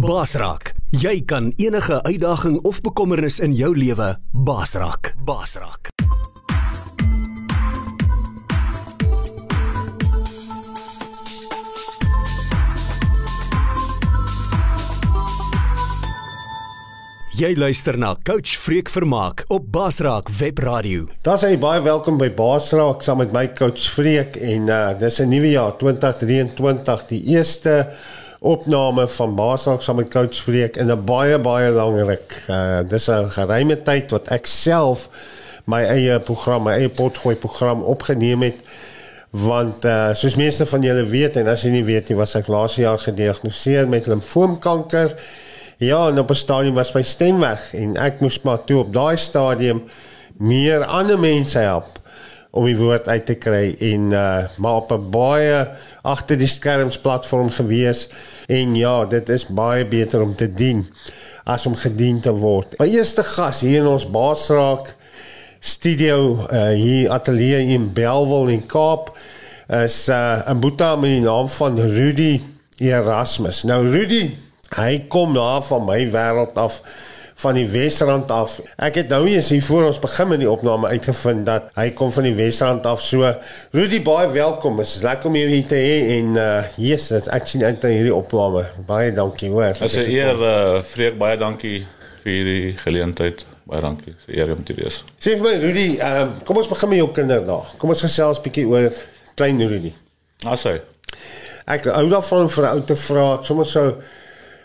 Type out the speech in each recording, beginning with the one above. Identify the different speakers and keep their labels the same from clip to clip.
Speaker 1: Basraak, jy kan enige uitdaging of bekommernis in jou lewe basraak. Basraak. Jy luister na Coach Freek Vermaak op Basraak Webradio.
Speaker 2: Daar's hy baie welkom by Basraak saam met my coach Freek en uh dis 'n nuwe jaar 2023, die eerste opname van Basraak saam met coach Freek in 'n baie baie lang ruk. Uh dis 'n geruime tyd wat ek self my eie program, my eie potgooi program opgeneem het want uh soos meeste van julle weet en as jy nie weet nie was ek laas jaar gediagnoseer met limfoomkanker Ja, en op 'n stadium was my stem weg en ek moes maar toe op daai stadium meer ander mense help om die woord uit te kry en uh maar op 'n baie agter die skerms platform gewees en ja, dit is baie beter om te dien as om gedien te word. My eerste gas hier in ons Baasraak studio uh hier ateljee in Belwel in Kaap is uh 'n boetie met die naam van Rudy Erasmus. Nou Rudy Hy kom daar van my wêreld af van die Wesrand af. Ek het nou eens hier voor ons begin met die opname uitgevind dat hy kom van die Wesrand af. So Rudy baie welkom. Dit is lekker om jou hier te hê en uh Jesus, ek sien uit na hierdie opname. Baie dankie hoor.
Speaker 3: As 'n eer uh vreek baie dankie vir hierdie geleentheid. Baie dankie. Dis 'n eer om te wees.
Speaker 2: Sê vir my Rudy, uh, kom ons begin met jou kinderdae. Kom ons gesels bietjie oor klein Rudy.
Speaker 3: Asai.
Speaker 2: Ek hou daarvan vir 'n ou te vra, sommer so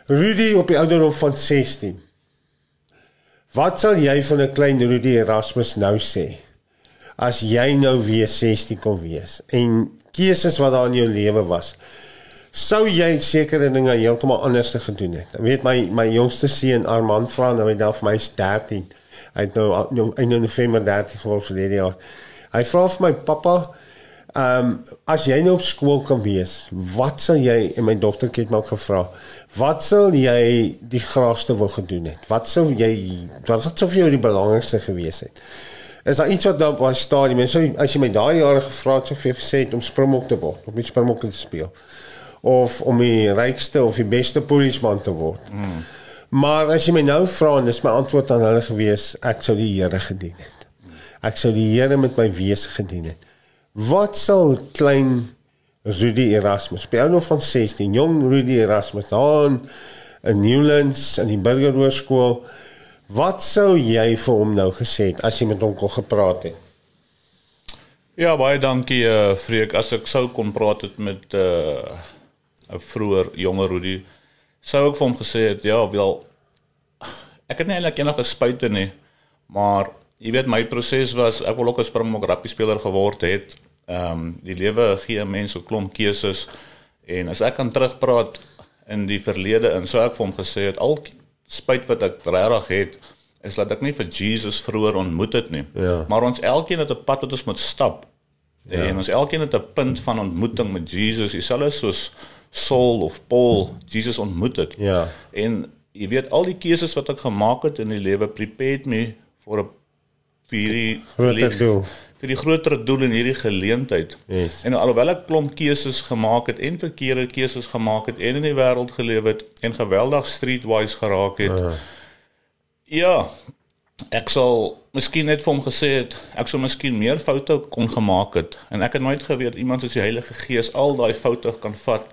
Speaker 2: Rudy op die ouderdom van 16. Wat sal jy van 'n klein Rudy Erasmus nou sê? As jy nou weer 16 kon wees en keuses wat daar in jou lewe was, sou jy sekere dinge heeltemal anders te gedoen het. Ek weet my my jongste seun Armand vra nou hy dalk vir my is 13. Hy het nou in nou, November 13 geword vir die jaar. Hy vra vir my pappa, Ehm um, as jy nou op skool kan wees, wat sal jy en my dogter het my ook gevra, wat sal jy die graagste wil gedoen het? Wat sou jy wat wat sou vir jou die belangrikste gewees het? Is daar iets wat dan was stadium en so as jy my daai jare gevra het, sou vir gesê het om springbok te word, om met springbok te speel of om die rykste of die beste polisman te word. Mm. Maar as jy my nou vra en dis my antwoord aan hulle gewees, ek sou die Here gedien het. Ek sou die Here met my wese gedien het. Wat sal klein Rudy Erasmus, by nou van 16, jong Rudy Erasmus aan in Newlands in die Burgerhoërskool, wat sou jy vir hom nou gesê het as jy met hom kon gepraat het?
Speaker 3: Ja, baie dankie eh uh, Freek, as ek sou kon praat het met eh uh, 'n vroeër jonger Rudy, sou ek vir hom gesê het, ja, wel ek het nie eintlik enige spuite nie, maar jy weet my proses was ek wil ook 'n springbok rugby speler geword het Ehm um, die lewe gee mense 'n klomp keuses en as ek kan terugpraat in die verlede en so ek vir hom gesê het al spyt wat ek regtig het is dat ek nie vir Jesus vroeër ontmoet het nie. Ja. Maar ons elkeen het 'n pad wat ons moet stap. Ja. En ons elkeen het 'n punt van ontmoeting met Jesus, dieselfde soos Saul of Paul Jesus ontmoet het.
Speaker 2: Ja.
Speaker 3: En jy weet al die keuses wat ek gemaak het in die lewe prepared me vir 'n vir die
Speaker 2: groter doel
Speaker 3: vir die groter doel in hierdie geleentheid.
Speaker 2: Yes.
Speaker 3: En alhoewel ek klomp keuses gemaak het en verkeerde keuses gemaak het en in die wêreld geleef het en geweldig streetwise geraak het. Uh. Ja. Ek sal miskien net vir hom gesê het ek sou miskien meer foute kon gemaak het en ek het nooit geweet iemand soos die Heilige Gees al daai foute kan vat,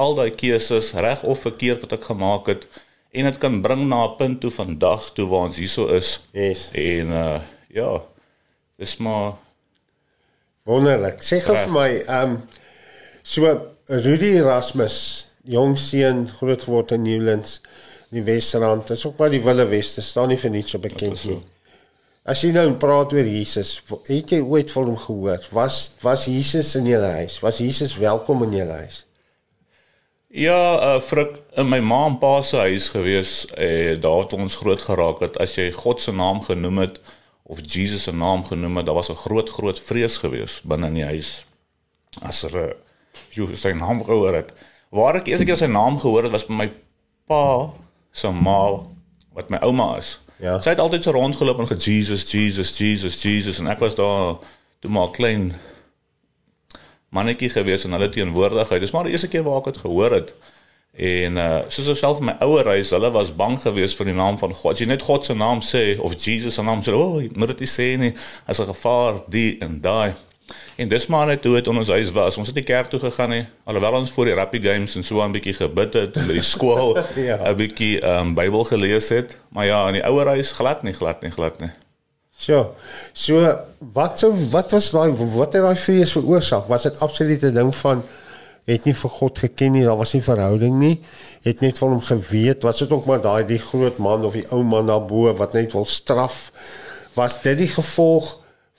Speaker 3: al daai keuses reg of verkeerd wat ek gemaak het en dit kan bring na 'n punt toe vandag toe waar ons hierso is.
Speaker 2: Yes.
Speaker 3: En uh ja, dis maar
Speaker 2: Wonderlik. Sê gou vir my, ehm um, so Rudy Erasmus, jong seun, groot geword in Newlands, die Wesrand. Dis ook waar die Wille Weste staan nie vir niks so bekend nie. As jy nou praat oor Jesus, het jy ooit van hom gehoor? Was was Jesus in jou huis? Was Jesus welkom in jou huis?
Speaker 3: Ja, uh, vir in my ma en pa se huis gewees, eh daar het ons groot geraak het as jy God se naam genoem het of Jesus se naam genoem het, daar was 'n groot groot vrees gewees binne in die huis. As er uh, jy sy naam gehoor het. Waar ek eers keer sy naam gehoor het was by my pa se ma wat my ouma is.
Speaker 2: Ja.
Speaker 3: Sy het altyd so rondgeloop en ge Jesus, Jesus, Jesus, Jesus en ek was daar toe maar klein mannetjie gewees in hulle teenwoordigheid. Dis maar die eerste keer waar ek dit gehoor het. En uh soos self my ouer huis, hulle was bang geweest vir die naam van God. As jy net God se naam sê of Jesus se naam sê, o, oh, moet dit nie sê nie. As 'n gevaar die en daai. En dis maar net hoe dit in ons huis was. Ons het nie kerk toe gegaan nie. Alhoewel ons voor die rugby games en so 'n bietjie gebid het en by die skool 'n
Speaker 2: Ja.
Speaker 3: bietjie ehm um, Bybel gelees het. Maar ja, in die ouer huis glad nie, glad nie, glad nie.
Speaker 2: So, so wat so wat was daai wat het daai vrees veroorsaak? Was dit absoluut 'n ding van het nie vir God geken nie, daar was nie verhouding nie. Het net van hom geweet, was dit ook maar daai die groot man of die ou man daarbo wat net wil straf? Was dit die gevolg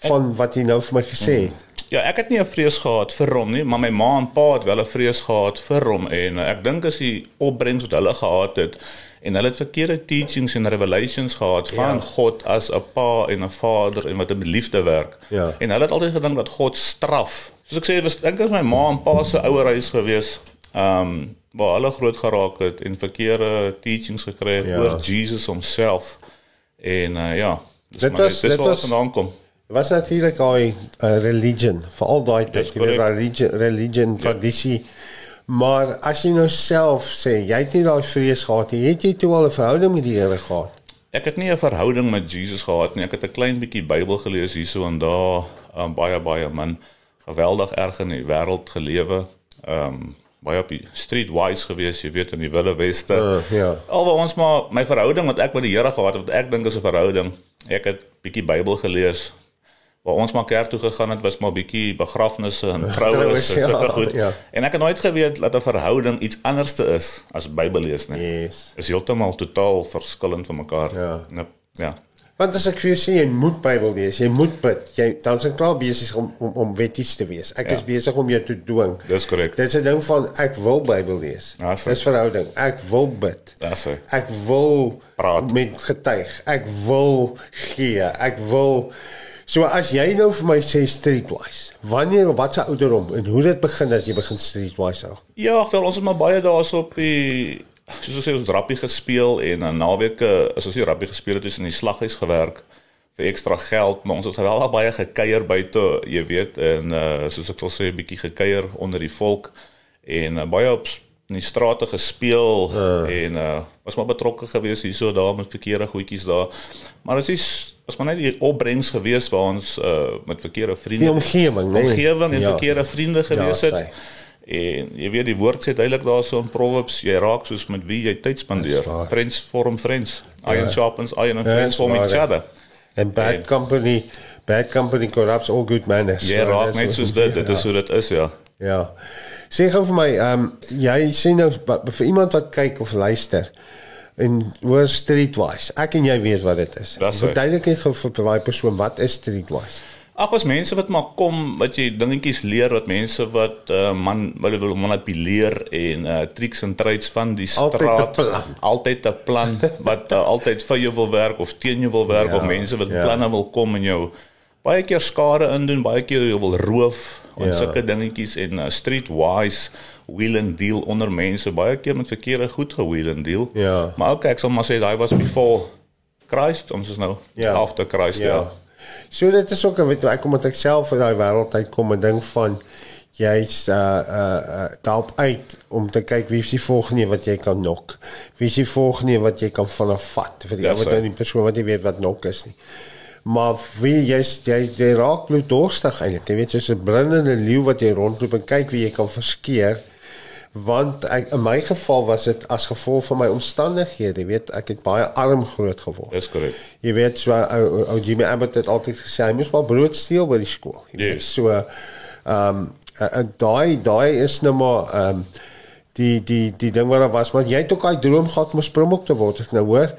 Speaker 2: van wat jy nou vir my gesê het?
Speaker 3: Ja, ek het nie 'n vrees gehad vir hom nie, maar my ma en pa het wel 'n vrees gehad vir hom en ek dink as die opbrengs wat hulle gehad het en hulle het verkeerde teachings en revelations gehad van
Speaker 2: Ja.
Speaker 3: God as 'n pa en 'n vader en wat met liefde werk.
Speaker 2: Ja.
Speaker 3: En hulle het altyd gedink dat God straf. Soos ek sê, was dink as my ma en pa se ouer huis gewees, ehm um, waar hulle groot geraak het en verkeerde teachings gekry het
Speaker 2: Ja.
Speaker 3: oor Jesus homself. En uh, ja, dis
Speaker 2: Dit was-
Speaker 3: dis
Speaker 2: dit was-
Speaker 3: dit vandaan kom.
Speaker 2: Was natuurlik daai uh, religion, veral daai tyd,
Speaker 3: korrek.
Speaker 2: religion, religion tradisie. Maar as jy nou self sê jy het nie daai vrees gehad nie, het jy toe al 'n verhouding met die Here gehad?
Speaker 3: Ek het nie 'n verhouding met Jesus gehad nie. Ek het 'n klein bietjie Bybel gelees hierso en daar, um, baie baie man, geweldig erg in die wêreld gelewe. Ehm um, baie op die streetwise gewees, jy weet in die Wilde Weste.
Speaker 2: Uh, ja.
Speaker 3: Alhoewel ons maar my verhouding wat ek met die Here gehad het, wat ek dink is 'n verhouding. Ek het bietjie Bybel gelees. Waar ons maar kerk toe gegaan het, was maar bietjie begrafnisse en troues en sulke
Speaker 2: ja,
Speaker 3: goed.
Speaker 2: ja.
Speaker 3: En ek het nooit geweet dat 'n verhouding iets anderste is as Bybel lees nie
Speaker 2: Yes.
Speaker 3: is heeltemal totaal verskillend van mekaar.
Speaker 2: Ja.
Speaker 3: Ja. Ja.
Speaker 2: Want as ek vir jou sê jy moet Bybel lees, jy moet bid, jy dan is ek klaar besig om om, om wetties te wees. Ek
Speaker 3: Ja.
Speaker 2: is besig om jou te dwing.
Speaker 3: Dis korrek.
Speaker 2: Dit is 'n ding van ek wil Bybel lees.
Speaker 3: Ja, so.
Speaker 2: Dis verhouding. Ek wil bid.
Speaker 3: Daar's hy.
Speaker 2: Ek wil
Speaker 3: Praat.
Speaker 2: met getuig. Ek wil gee. Ek wil So as jy nou vir my sê streetwise, wanneer wat se ouderdom en hoe dit begin dat jy begin streetwise raak?
Speaker 3: Ja, wel ons het maar baie daarso op die soos ons sê ons rappie gespeel en dan naweke as ons die rappie gespeel het, is in die slaghuis gewerk vir ekstra geld, maar ons het geweldig baie gekuier buite, jy weet, en uh soos ek wil sê 'n bietjie gekuier onder die volk en uh, baie op in die strate gespeel uh. en uh was maar betrokke gewees hierso daar met verkeerde goedjies daar. Maar dit is was maar net die opbrengs gewees waar ons uh met verkeerde vriende
Speaker 2: Die omgewing, nee.
Speaker 3: omgewing en
Speaker 2: Ja.
Speaker 3: verkeerde vriende gewees
Speaker 2: Ja,
Speaker 3: het. En jy weet die woord sê duidelik daarso in Proverbs, jy raak soos met wie jy tyd spandeer. Friends form friends. Iron
Speaker 2: Ja.
Speaker 3: sharpens iron and
Speaker 2: Ja,
Speaker 3: friends form each
Speaker 2: ja.
Speaker 3: other.
Speaker 2: En bad
Speaker 3: En-
Speaker 2: company, bad company corrupts all good manners.
Speaker 3: Jy
Speaker 2: So,
Speaker 3: raak net soos dit, dit is hoe dit is ja.
Speaker 2: Ja. Sê gou vir my, ehm um, jy sê nou vir iemand wat kyk of luister en hoor streetwise. Ek en jy weet wat dit is. Verduidelik net gou vir daai persoon wat is streetwise?
Speaker 3: Ag was mense wat maar kom wat jy dingetjies leer wat mense wat uh, man hulle wil manipuleer en uh, tricks en trades van die straat
Speaker 2: plan.
Speaker 3: altyd 'n plan wat uh, altyd vir jou wil werk of teen jou wil werk
Speaker 2: Ja,
Speaker 3: of mense wat
Speaker 2: ja.
Speaker 3: planne wil kom en jou baie keer skade indoen baie keer jou wil roof en
Speaker 2: Ja.
Speaker 3: sulke dingetjies en uh, streetwise wheel and deal onder mense baie keer met verkeerde goed gewheel and deal
Speaker 2: Ja.
Speaker 3: maar okay ek sal maar sê daai was before Christ ons is nou
Speaker 2: Ja.
Speaker 3: after Christ ja, ja.
Speaker 2: So dit is ook 'n weet ek kom met ek self in daai wêreld uit kom 'n ding van jy's uh uh, uh daarop uit om te kyk wie is die volgende wat jy kan nok. Wie is die volgende wat jy kan vanaf vat vir die
Speaker 3: Ja,
Speaker 2: ou wat nou die persoon wat jy weet wat nok is nie. Maar wie jy's jy, jy raak bloeddorstig eintlik. Jy weet soos 'n brandende leeu wat jy rondloop en kyk wie jy kan verskeer. Want ek, in my geval was dit as gevolg van my omstandighede, jy weet, ek het baie arm groot geword.
Speaker 3: dis korrek
Speaker 2: Jy weet so ou ou Jimmy Abbott het altyd gesê hy moes maar brood steel by die skool. Jy weet
Speaker 3: Yes.
Speaker 2: so ehm um, daai daai is nou maar ehm um, die die die ding wat daar was want jy het ook daai droom gehad om 'n springbok te word ek nou hoor.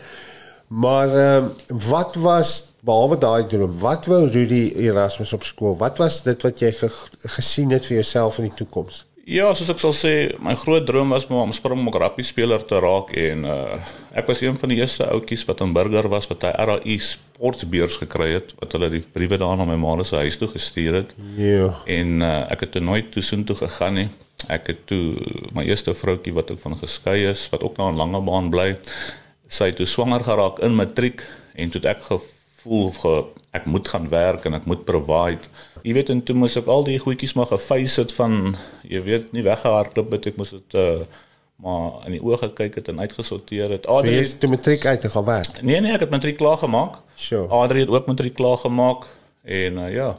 Speaker 2: Maar ehm um, wat was behalwe daai droom? Wat wou Rudy Erasmus op skool? Wat was dit wat jy ge, gesien het vir jouself in die toekoms?
Speaker 3: Ja, soos ek sal sê, my groot droom was om Springbok rugby speler te raak en uh ek was een van die eerste ouetjies wat in Burger was wat hy RAI sportbeurs gekry het wat hulle die briewe daar na my ma se huis toe gestuur het.
Speaker 2: Ja.
Speaker 3: En uh ek het toe nooit toe soontoe gegaan nie. Ek het toe my eerste vroutjie wat ek van geskei is wat ook nou in Langebaan bly, sy het toe swanger geraak in matriek en toe ek gevoel ge, ek moet gaan werk en ek moet provide. Jy weet en toe moes ek al die goedjies maar gefeis het van jy weet nie weggehardloop het ek moes dit uh maar in die oë gekyk het en uitgesorteer het.
Speaker 2: Jy
Speaker 3: Adri
Speaker 2: het toe matriek uit te gaan werk.
Speaker 3: Nee nee, ek het matriek klaar gemaak.
Speaker 2: Sure.
Speaker 3: Adri het ook matriek klaar gemaak en uh, ja.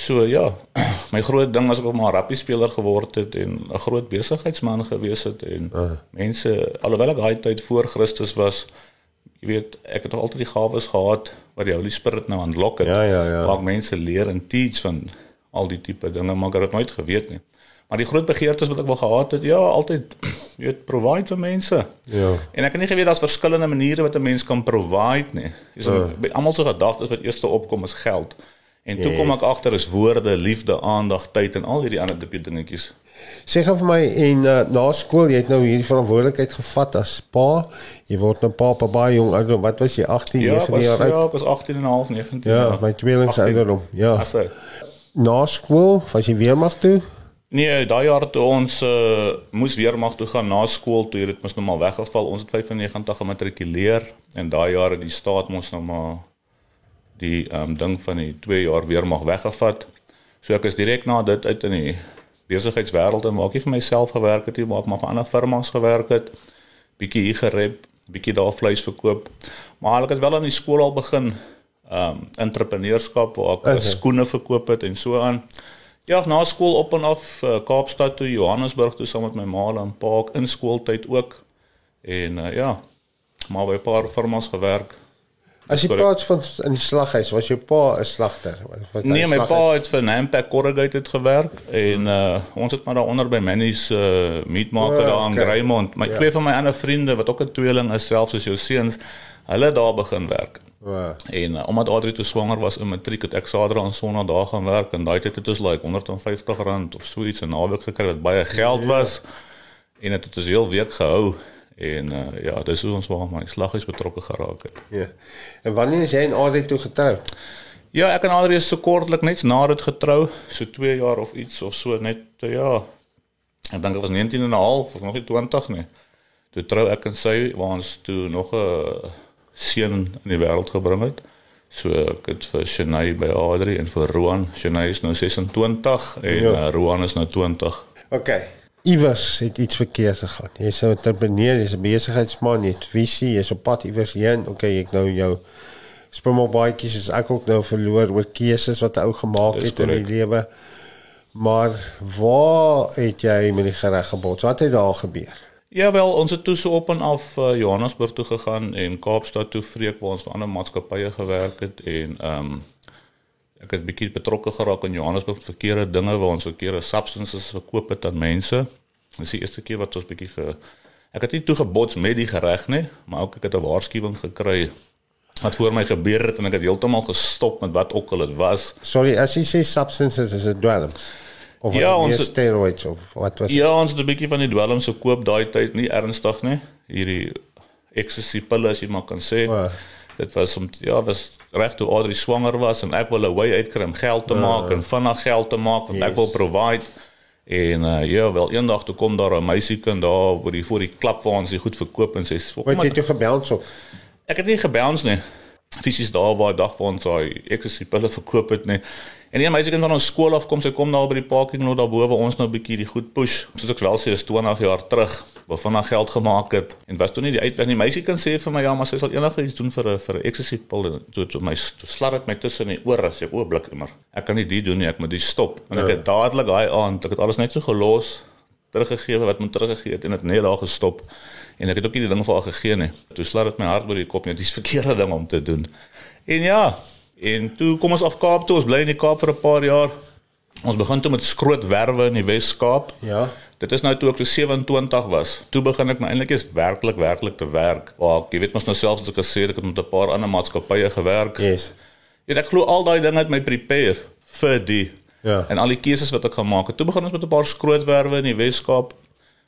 Speaker 3: So ja, my groot ding was ek om 'n rappie speler geword het en 'n groot besigheidsman gewees het en uh. mense alhoewel ek daai tyd voor Christus was, jy weet, ek het altyd die gawes gehad wat die Holy Spirit nou aanlok het.
Speaker 2: Ja, ja, ja.
Speaker 3: Waar mense leer en teach van al die tipe dinge, maar ek het dit nooit geweet nie. Maar die groot begeertes wat ek wel gehad het, ja, altyd jy weet provide vir mense.
Speaker 2: Ja.
Speaker 3: En ek het nie geweet daar's verskillende maniere wat 'n mens kan provide nie. Dis
Speaker 2: Ja.
Speaker 3: uh. almal se gedagtes wat eers opkom is geld. En toe kom ek agter is woorde, liefde, aandag, tyd en al hierdie ander tipe dingetjies.
Speaker 2: Sê gou vir my en uh, na skool jy het nou hierdie verantwoordelikheid gevat as pa. Jy word nou pa op 'n baie jong ouderdom. Wat was jy 18,
Speaker 3: Ja, ek
Speaker 2: 19
Speaker 3: was,
Speaker 2: jaar
Speaker 3: ja,
Speaker 2: oud?
Speaker 3: ek was 18 en 'n half, 19.
Speaker 2: Ja, my tweelings
Speaker 3: 18.
Speaker 2: ouderdom. Ja.
Speaker 3: Asse.
Speaker 2: Na skool was jy weermag toe?
Speaker 3: Nee, daai jaar toe ons uh, moes weermag toe gaan na skool toe het dit mos nou maar weggeval. Ons het 95 gematrikuleer en daai jaar het die staat mos nou maar die ehm um, ding van die 2 jaar weermag weggevat. So ek is direk na dit uit in die besigheidswêreld en maak nie vir myself gewerk het maar ek maar vir ander firmas gewerk het. Bietjie hier gerep, bietjie daar vleis verkoop. Maar ek het wel aan die skool al begin ehm um, entrepreneurskap waar ek
Speaker 2: Okay.
Speaker 3: skoene verkoop het en so aan. Ja, na skool op en af uh, Kaapstad toe, Johannesburg toe saam met my ma en pa in skooltyd ook. En uh, ja, maar by 'n paar firmas gewerk.
Speaker 2: As jy praat van in die slaghuis, was jou pa 'n slagter? Was,
Speaker 3: Nee, my
Speaker 2: slaghuis?
Speaker 3: pa het vir Nampack Corrugated gewerk en uh ons het maar daaronder by Manny's uh meatmaker
Speaker 2: Ja,
Speaker 3: daar in
Speaker 2: okay.
Speaker 3: Greymont. My
Speaker 2: Ja.
Speaker 3: twee van my ander vriende wat ook 'n tweeling is selfs soos jou seuns, hulle het daar begin werk.
Speaker 2: Ja.
Speaker 3: En uh, omdat Adri toe swanger was in matriek het ek Saterdag en Sondag daar gaan werk en daai tyd het ons like R150 of so iets 'n naweek gekry wat baie geld was. En dit het ons heel week gehou en uh, ja, dis hoe ons waar my slaghuis betrokke geraak het.
Speaker 2: Ja. En wanneer is jy en Adri toe getroud?
Speaker 3: Ja, ek en Adri is so kortlik net na dit getrou, so 2 jaar of iets of so net uh, ja. Ek dink dit was 19 en 'n half of nog nie 20 nie. Toe trou ek en sy waar ons toe nog 'n seun in die wêreld gebring het. So ek het vir Shanay by Adri en vir Roan. Shanay is nou 26 en
Speaker 2: Ja.
Speaker 3: uh, Roan is nou 20.
Speaker 2: OK. Iewers het iets verkeerd gegaan. Jy's 'n entrepreneur, jy's 'n besigheidsman, jy het visie, jy's op pad iewers heen. OK, ek nou jou Springbok baadjies is ek ook nou verloor oor keuses wat 'n ou gemaak het in
Speaker 3: korrek.
Speaker 2: die lewe. Maar waar het jy met die gereg gebots? Wat het daar gebeur?
Speaker 3: Ja wel, ons het toe so op en af uh, Johannesburg toe gegaan en Kaapstad toe vreek waar ons vir ander maatskappye gewerk het en ehm um, ek het bietjie betrokke geraak in Johannesburg verkeerde dinge waar ons verkeerde substances verkoop het aan mense. Dis die eerste keer wat ons bietjie ge Ek het nie toe gebots met die gereg nie, maar ook ek het 'n waarskuwing gekry wat voor my gebeur het en ek het heeltemal gestop met wat ook al dit was.
Speaker 2: Sorry, as jy sê substances is dit dwelms. Of
Speaker 3: Ja, ons het-
Speaker 2: steroids of wat was?
Speaker 3: Ja, ons het 'n bietjie van die dwelms gekoop daai tyd, nie ernstig nie. Hierdie ecstasy pille as jy maar kan sê.
Speaker 2: Ja.
Speaker 3: Dit was om ja, was reg toe Adri swanger was en ek wil 'n way uitkry om geld te maak en vinnig geld te maak want ek
Speaker 2: Yes.
Speaker 3: wil provide. En uh, ja, wel eendag toe kom daar 'n meisiekind daar waar die voor die klap waar ons die goed verkoop en sê
Speaker 2: Wat jy toe gebels op?
Speaker 3: Ek het nie gebouns nie. Fisies daar waar dag waar ons daai ecstasy pille verkoop het nie. En een meisie kind van ons skool af kom, sy kom daar by die parking lot daarbo waar ons nou 'n bietjie die goed push. Soos ek wel sê, is 20 jaar terug waarvan haar geld gemaak het en was toe nie die uitweg nie. Meisie kan sê vir my ja, maar sy sal enige iets doen vir 'n vir 'n ecstasy pil. En Toe toe my slat dit my tussen die ore, sê ek o, blik immer. Ek kan nie dit doen nie, ek moet dit stop. En ek het dadelik daai aand, ek het alles net so gelos teruggegee wat moet teruggegee het en dit net daar gestop en ek het ook nie die ding vir haar gegee nie. Toe slaat dit my hart oor die kop net dis verkeerde ding om te doen. En ja, en toe kom ons af Kaap toe, ons bly in die Kaap vir 'n paar jaar. Ons begin toe met skrootwerwe in die Wes-Kaap.
Speaker 2: Ja.
Speaker 3: Dit is nou toe ek so 27 was. Toe begin ek nou eintlik eens werklik werklik te werk. Waar ek jy weet mos nou self as ek gesê ek het met 'n paar ander maatskappye gewerk.
Speaker 2: Yes.
Speaker 3: Weet ek glo al daai dinge het my prepare vir die
Speaker 2: Ja.
Speaker 3: en al die keuses wat ek gemaak het. Toe begin ons met 'n paar skrootwerwe in die Wes-Kaap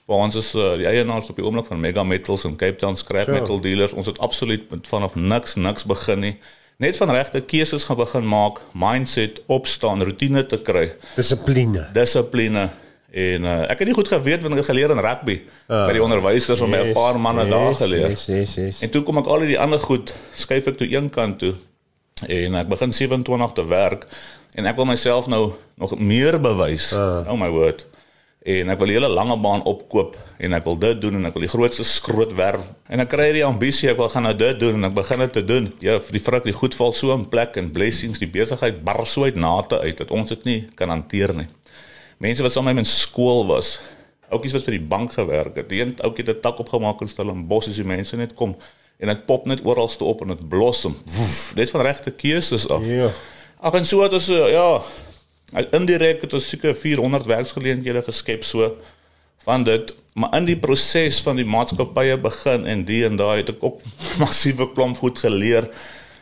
Speaker 3: waar ons is uh, die eienaars op die oomblik van Mega Metals en Cape Town scrap
Speaker 2: Sure.
Speaker 3: metal dealers. Ons het absoluut met vanaf niks niks begin nie. Net van regte keuses gaan begin maak, mindset, opstaan, rotine te kry,
Speaker 2: Dissipline.
Speaker 3: dissipline en uh, ek het nie goed geweet want ek het geleer in rugby uh, by die onderwysers om my 'n paar manne daar geleer.
Speaker 2: Yes, yes, yes.
Speaker 3: En toe kom ek al die ander goed skuif ek toe een kant toe en ek begin 27 te werk en ek wil myself nou nog meer bewys. Uh. Oh my word. En ek wil die hele lange baan opkoop en ek wil dit doen en ek wil die grootste skrootwerf en ek kry die ambisie ek wil gaan nou dit doen en ek begin dit te doen. Ja, vir die vrug die goed val so in plek en blessings die besigheid bar so uit nate uit dat ons dit nie kan hanteer nie. Mense wat saam met my in skool was, ouetjies wat vir die bank gewerk het, die een ouetjie het 'n tak opgemaak in Stellenbosch as die mense net kom en dit pop net oral ste op en dit blossom. Woef, net van regte keuses af.
Speaker 2: Ja.
Speaker 3: Ag en so het ons eh, ja, indirek het ons seker 400 werksgeleenthede geskep so van dit maar in die proses van die maatskappye begin en die en daai het ek ook massiewe klomp goed geleer.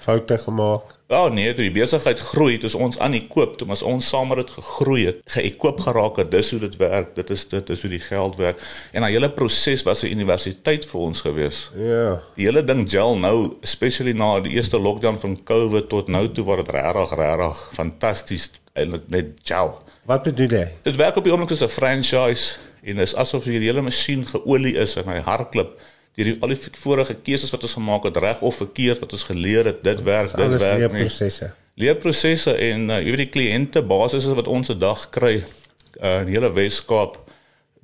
Speaker 2: Foute gemaak.
Speaker 3: Ja nee, toe die besigheid groei, het ons aan die koop, toe ons ons saam met dit gegroei het, geëkoop geraak het, dis hoe dit werk, dit is dit is hoe die geld werk. En daai hele proses was 'n universiteit vir ons gewees.
Speaker 2: Ja.
Speaker 3: Die hele ding gel nou, especially na die eerste lockdown van COVID tot nou toe waar dit regtig regtig fantasties eintlik net gel.
Speaker 2: Wat bedoel jy?
Speaker 3: Dit werk op die oomblik as 'n franchise en is asof hierdie hele masjien geolie is en hy hardloop deur die al die vorige keuses wat ons gemaak het reg of verkeerd wat ons geleer het, dit werk, dit werk nie
Speaker 2: leerprosesse.
Speaker 3: leerprosesse en uh, jy weet die kliënte basisse wat ons 'n dag kry uh, in die hele Wes-Kaap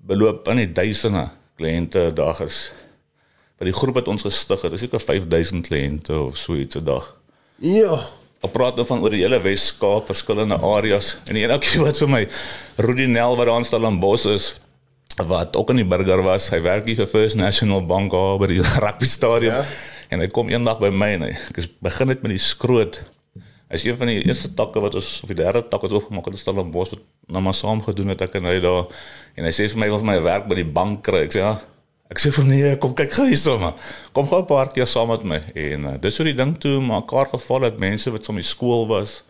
Speaker 3: beloop aan die duisende kliënte 'n dag is. By die groep wat ons gestig het, is seker 5000 kliënte of so iets 'n dag.
Speaker 2: Ja.
Speaker 3: Ek praat nou van oor die hele Wes-Kaap, verskillende areas en die enetjie wat vir my Rudy Nel wat daar in Stellenbosch is wat ook in die burger was. Hy werk hier vir First National Bank daar by die rugby stadion
Speaker 2: Ja.
Speaker 3: en hy kom eendag by my en hy begin dit met die skroot. Hy is een van die eerste takke wat ons of die derde tak wat ons opgemaak het in Stellenbosch wat nou maar saam gedoen het ek en hy daar en hy sê vir my wil vir my werk by die bank kry. Ek sê ja. Ek sê vir nee, kom kyk gou hierso maar. Kom gou 'n paar keer saam met my en uh, dis hoe die ding toe mekaar geval het mense wat van die skool was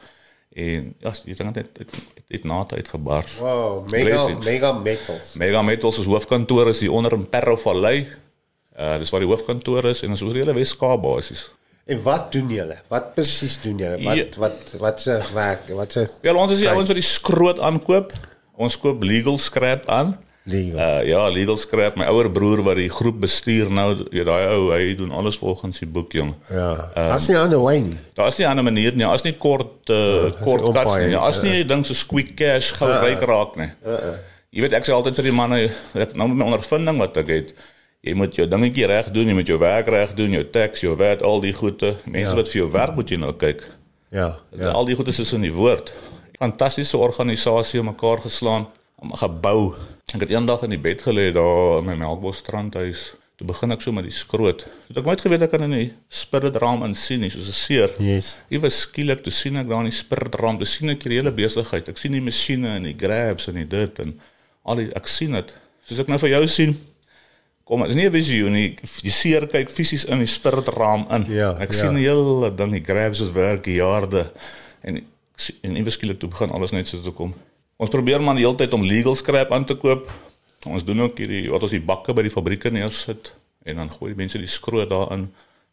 Speaker 3: en ja, die ding het het, het, het na tyd gebar.
Speaker 2: Wow, mega
Speaker 3: Blessings.
Speaker 2: mega metals.
Speaker 3: Mega Metals se hoofkantoor is hier onder in Perro Vallei. Uh dis waar die hoofkantoor is en ons oor die hele Wes-Kaap basies.
Speaker 2: En wat doen julle? Wat presies doen julle? Wat
Speaker 3: Ja.
Speaker 2: wat wat se werk? Wat se
Speaker 3: Ja, ons is die ouens wat die skroot aankoop. Ons koop legal scrap aan.
Speaker 2: Legal?
Speaker 3: Uh ja, legal scrap. My ouer broer wat die groep bestuur nou, ja, daai ou, hy doen alles volgens die boek, jong.
Speaker 2: ja. As nie aan die wy nie.
Speaker 3: Daar's nie 'n ander manier nie. Daar's nie kort uh, kort
Speaker 2: nie
Speaker 3: cuts
Speaker 2: umpire
Speaker 3: nie.
Speaker 2: nie.
Speaker 3: Daar's nie ding so squeak cash gou ryk raak nie. Jy weet ek sê altyd vir die manne, ek nou met my ondervinding wat ek het, jy moet jou dingetjie reg doen, jy moet jou werk reg doen, jou tax, jou VAT, al die goede. Mense
Speaker 2: Ja.
Speaker 3: wat vir jou werk moet jy nou kyk.
Speaker 2: Ja.
Speaker 3: Ja. Al die goede is in die woord. Fantastiese organisasie mekaar geslaan, om gebou. Ek het eendag in die bed gelê daar in my Melkbos strandhuis. Toe begin ek so met die skroot. Toe ek nooit geweet ek kan in die spiritraam in sien nie, soos 'n seer.
Speaker 2: Yes.
Speaker 3: Ewe skielik toe sien ek daar in die spiritraam, toe sien ek die hele besigheid. Ek sien die masjiene en die grabs en die dit en al die ek sien dit. Soos ek nou vir jou sien. Kom, dit is nie 'n visioen nie. Jy seer kyk fisies in die spiritraam in.
Speaker 2: Ja,
Speaker 3: ek
Speaker 2: ja.
Speaker 3: sien die hele ding, die grabs wat werk die jaarde en en ewe skielik toe begin alles net so te kom. Ons probeer maar die hele tyd om legal scrap aan te koop. Ons doen ook hierdie wat ons die bakke by die fabrieke neersit en dan gooi die mense die skroot daarin.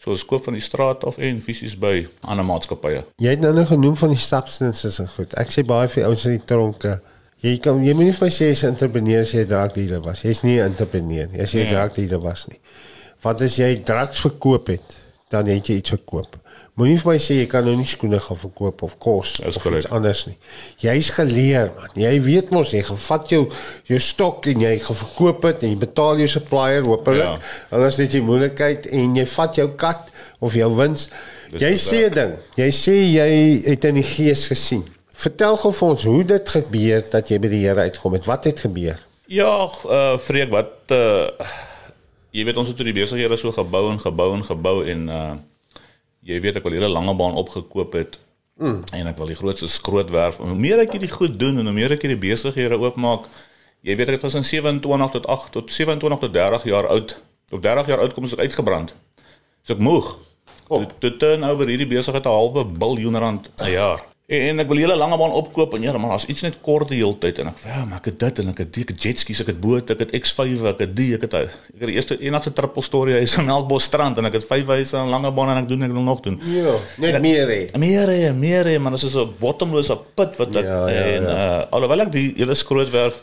Speaker 3: So ons koop van die straat af en fisies by ander maatskappye.
Speaker 2: Jy het nou nog genoem van die substances en goed. Ek sê baie vir ouens in die tronke. Jy kan jy moet nie vir my sê jy's 'n entrepreneur as jy 'n drankdealer was. Jy's nie 'n entrepreneur nie as jy 'n
Speaker 3: Nee.
Speaker 2: drankdealer was nie. Want as jy drugs verkoop het, dan het jy iets verkoop. Moenie vir my sê jy kan nou nie skoene gaan verkoop of kos
Speaker 3: Dis
Speaker 2: of
Speaker 3: korrek.
Speaker 2: iets anders nie. Jy's geleer man. Jy weet mos jy gaan vat jou jou stok en jy gaan verkoop dit en jy betaal jou supplier hopelik.
Speaker 3: Ja.
Speaker 2: Anders net jy moeilikheid en jy vat jou kat of jou wins.
Speaker 3: Dis
Speaker 2: Jy sê ding. Jy sê jy het in die gees gesien. Vertel gou vir ons hoe dit gebeur dat jy by die Here uitkom het. Wat het gebeur?
Speaker 3: Ja, uh Freek, wat uh jy weet ons het toe die besighede so gebou en gebou en gebou en uh jy weet ek wil hele lange baan opgekoop het. Mm. En ek wil die grootste skrootwerf. Hoe meer ek hierdie goed doen en hoe meer ek hierdie besighede oopmaak, jy weet ek was in 27 tot 8 tot 27 tot 30 jaar oud. Op 30 jaar oud kom ek uitgebrand. So ek moeg. Oh. Toe turnover hierdie besigheid 'n halwe biljoen rand 'n jaar. En ek wil hele lange baan opkoop en ja, maar as iets net kort die hele tyd en ek ja, maar ek het dit en ek het die, ek het jetskis, ek het boot, ek het X5, ek het die, ek het ek het die eerste enigste triple story is in Melkbos strand en ek het vyf huise aan lange baan en ek doen ek wil nog doen.
Speaker 2: Ja, net meer hè.
Speaker 3: Meer hè, meer hè, maar dit is 'n bottomlose put wat ek
Speaker 2: Ja, ja,
Speaker 3: en uh alhoewel ek die hele skrootwerf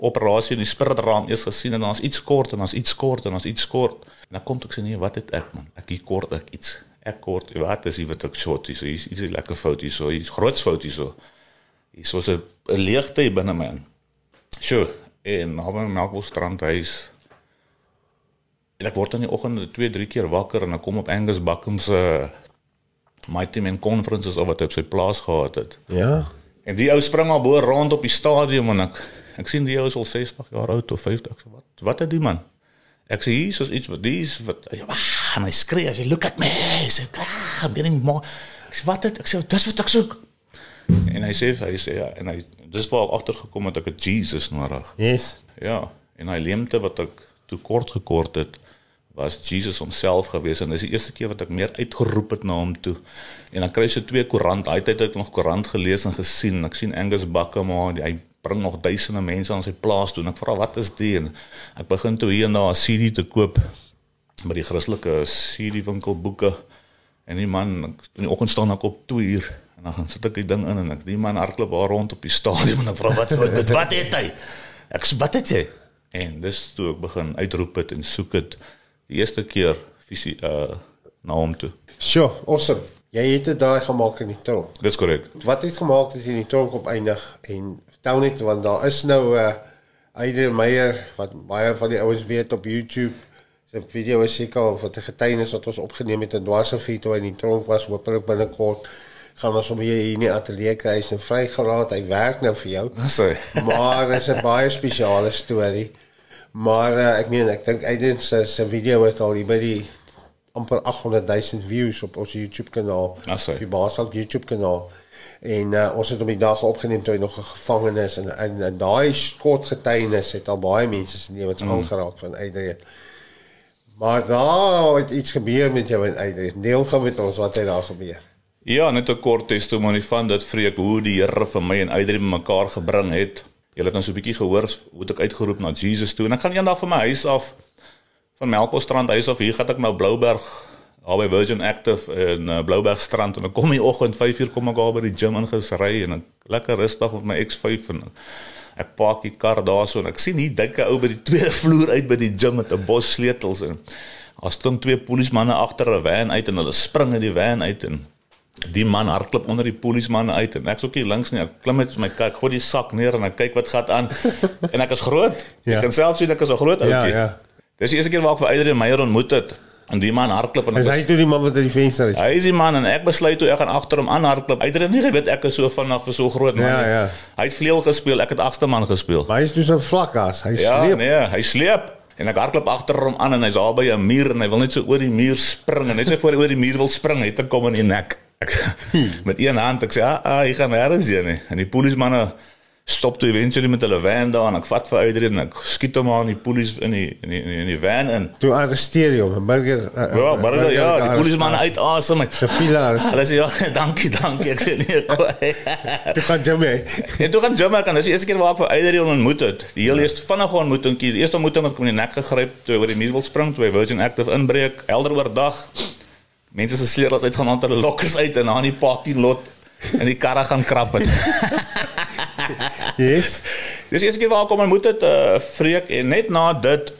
Speaker 3: operasie in die spiritraam eers gesien en dan is iets kort en dan is iets kort en dan is iets kort. En dan kom ek sê nee, wat het ek man? Ek hier kort ek iets. Ek kort, wat is hier wat ek short hier so hier's iets lekker fout hier so, hier's groot fout hier so. Hier so 'n 'n leegte hier binne my. in. Sjoe, en na by Melkbosstrand huis en ek word in die oggende 2, 3 keer wakker en ek kom op Angus Buckham se Mighty Man conferences of wat hy op sy plaas gehad het.
Speaker 2: Ja.
Speaker 3: En die ou spring al bo rond op die stadion en ek ek sien die ou is al 60 jaar oud of 50. Ek sê wat wat het die man? Ek sê hier is iets wat dis wat ah, en hy skree as hy look at me. Hy sê ah, I'm getting more. Ek sê wat het ek sê dis wat ek soek. En hy sê hy sê ja en hy dis waar ek agtergekom het ek het Jesus nodig.
Speaker 2: Yes.
Speaker 3: Ja, en hy leemte wat ek toe kort gekort het was Jesus homself gewees en dis die eerste keer wat ek meer uitgeroep het na hom toe. En dan kry jy so twee koerant. Hy het uit nog koerant gelees en gesien. Ek sien Angus maar hy bring nog duisende mense aan sy plaas toe en ek vra wat is dit en ek begin toe hier en daar 'n CD te koop by die Christelike CD winkel boeke en die man in die oggend staan ek op 2 uur en dan gaan sit ek die ding in en ek die man hardloop daar rond op die stadion en ek vra wat wat wat het hy? Ek sê wat het jy? En dis toe ek begin uitroep het en soek dit die eerste keer visie uh na hom toe.
Speaker 2: Sjoe, awesome. Jy het dit daai gemaak in die tronk.
Speaker 3: dis korrek
Speaker 2: Wat het gemaak dat jy in die tronk opeindig en vertel net want daar is nou 'n uh, Adrian Meyer wat baie van die ouens weet op YouTube. Sy video is seker al wat 'n getuienis wat ons opgeneem het in Dwarsefie toe hy in die tronk was, hopelik binnekort gaan ons hom hier in die ateljee kry en vrygelaat. Hy werk nou vir jou.
Speaker 3: hy
Speaker 2: maar is 'n baie spesiale storie. Maar uh, ek meen ek dink Aiden se se video het al by die amper 800 000 views op ons YouTube kanaal. Op die Basel YouTube kanaal. En uh, ons het hom die dag opgeneem toe hy nog 'n gevangenes en en, en daai kort getuienis het al baie mense se lewens mm. aangeraak van Adrian. Maar daar het iets gebeur met jou en Adrian. Deel gaan met ons wat het daar gebeur.
Speaker 3: Ja, net 'n kort testimonie van dit vreek hoe die Here vir my en Adrian mekaar gebring het. Julle het nou so 'n bietjie gehoor hoe ek uitgeroep na Jesus toe en ek gaan eendag van my huis af van Melkbosstrand huis af hier gaan ek nou Blouberg daar by Virgin Active in uh, Blouberg strand. En ek kom die oggend 5uur kom ek daar by die gym ingesry en ek lekker rustig met my X5 en ek park die kar daarso en ek sien hier dikke ou by die tweede vloer uit by die gym met 'n bos sleutels en daar staan twee polismanne agter 'n van uit en hulle spring uit die van uit en die man hardloop onder die polismanne uit en ek sou hier links nie. Ek klim net my kyk gooi die sak neer en ek kyk wat gaan aan. En ek is groot.
Speaker 2: Ja.
Speaker 3: ek kan self sien ek is 'n groot ouetjie
Speaker 2: Ja, ja.
Speaker 3: dis die eerste keer waar ek vir Adrian Meyer ontmoet het en die man hardloop en
Speaker 2: Is hy toe die man wat uit die venster is?
Speaker 3: hy is die man en ek besluit toe ek gaan agter hom aan hardloop Adrian nie geweet ek is so vinnig vir so groot man
Speaker 2: Ja,
Speaker 3: nie.
Speaker 2: ja.
Speaker 3: hy het vleuel gespeel ek het agste man gespeel
Speaker 2: Maar hy is dus 'n vlakkas. Hy
Speaker 3: Ja,
Speaker 2: sleep.
Speaker 3: nee, hy sleep en ek hardloop agter hom aan en hy's daar by 'n muur en hy wil net so oor die muur spring en net so voor hy oor die muur wil spring, het ek kom in die nek. Ek, met een hand ek sê, "Ah, ah hy gaan nêrens heen nie." En die polismanne stop toe eventually met hulle van daar en ek vat vir Adrian en ek skiet hom aan die polisie in die in die in die van in.
Speaker 2: Toe arresteer jy hom, 'n burger. uh,
Speaker 3: Ja,
Speaker 2: burger
Speaker 3: ja, die
Speaker 2: gearresteer.
Speaker 3: polismanne uit asem.
Speaker 2: Siviele arrest.
Speaker 3: Hulle sê ja, dankie, dankie. Ek sê nee.
Speaker 2: Toe gaan jy mee.
Speaker 3: En toe gaan Jamaica en dis die eerste keer waar ek vir Adrian ontmoet het. Die heel eerste vinnige ontmoetingkie, die eerste ontmoeting het ek hom in die nek gegryp toe oor die muur wil spring, toe hy Virgin Active inbreek, helder oordag. Mense se sleutels uit gaan aan hulle lokkers uit en aan die parking lot en die karre gaan krap het.
Speaker 2: Yes.
Speaker 3: Dis die eerste keer waar ek hom ontmoet het, uh, Freek en net na dit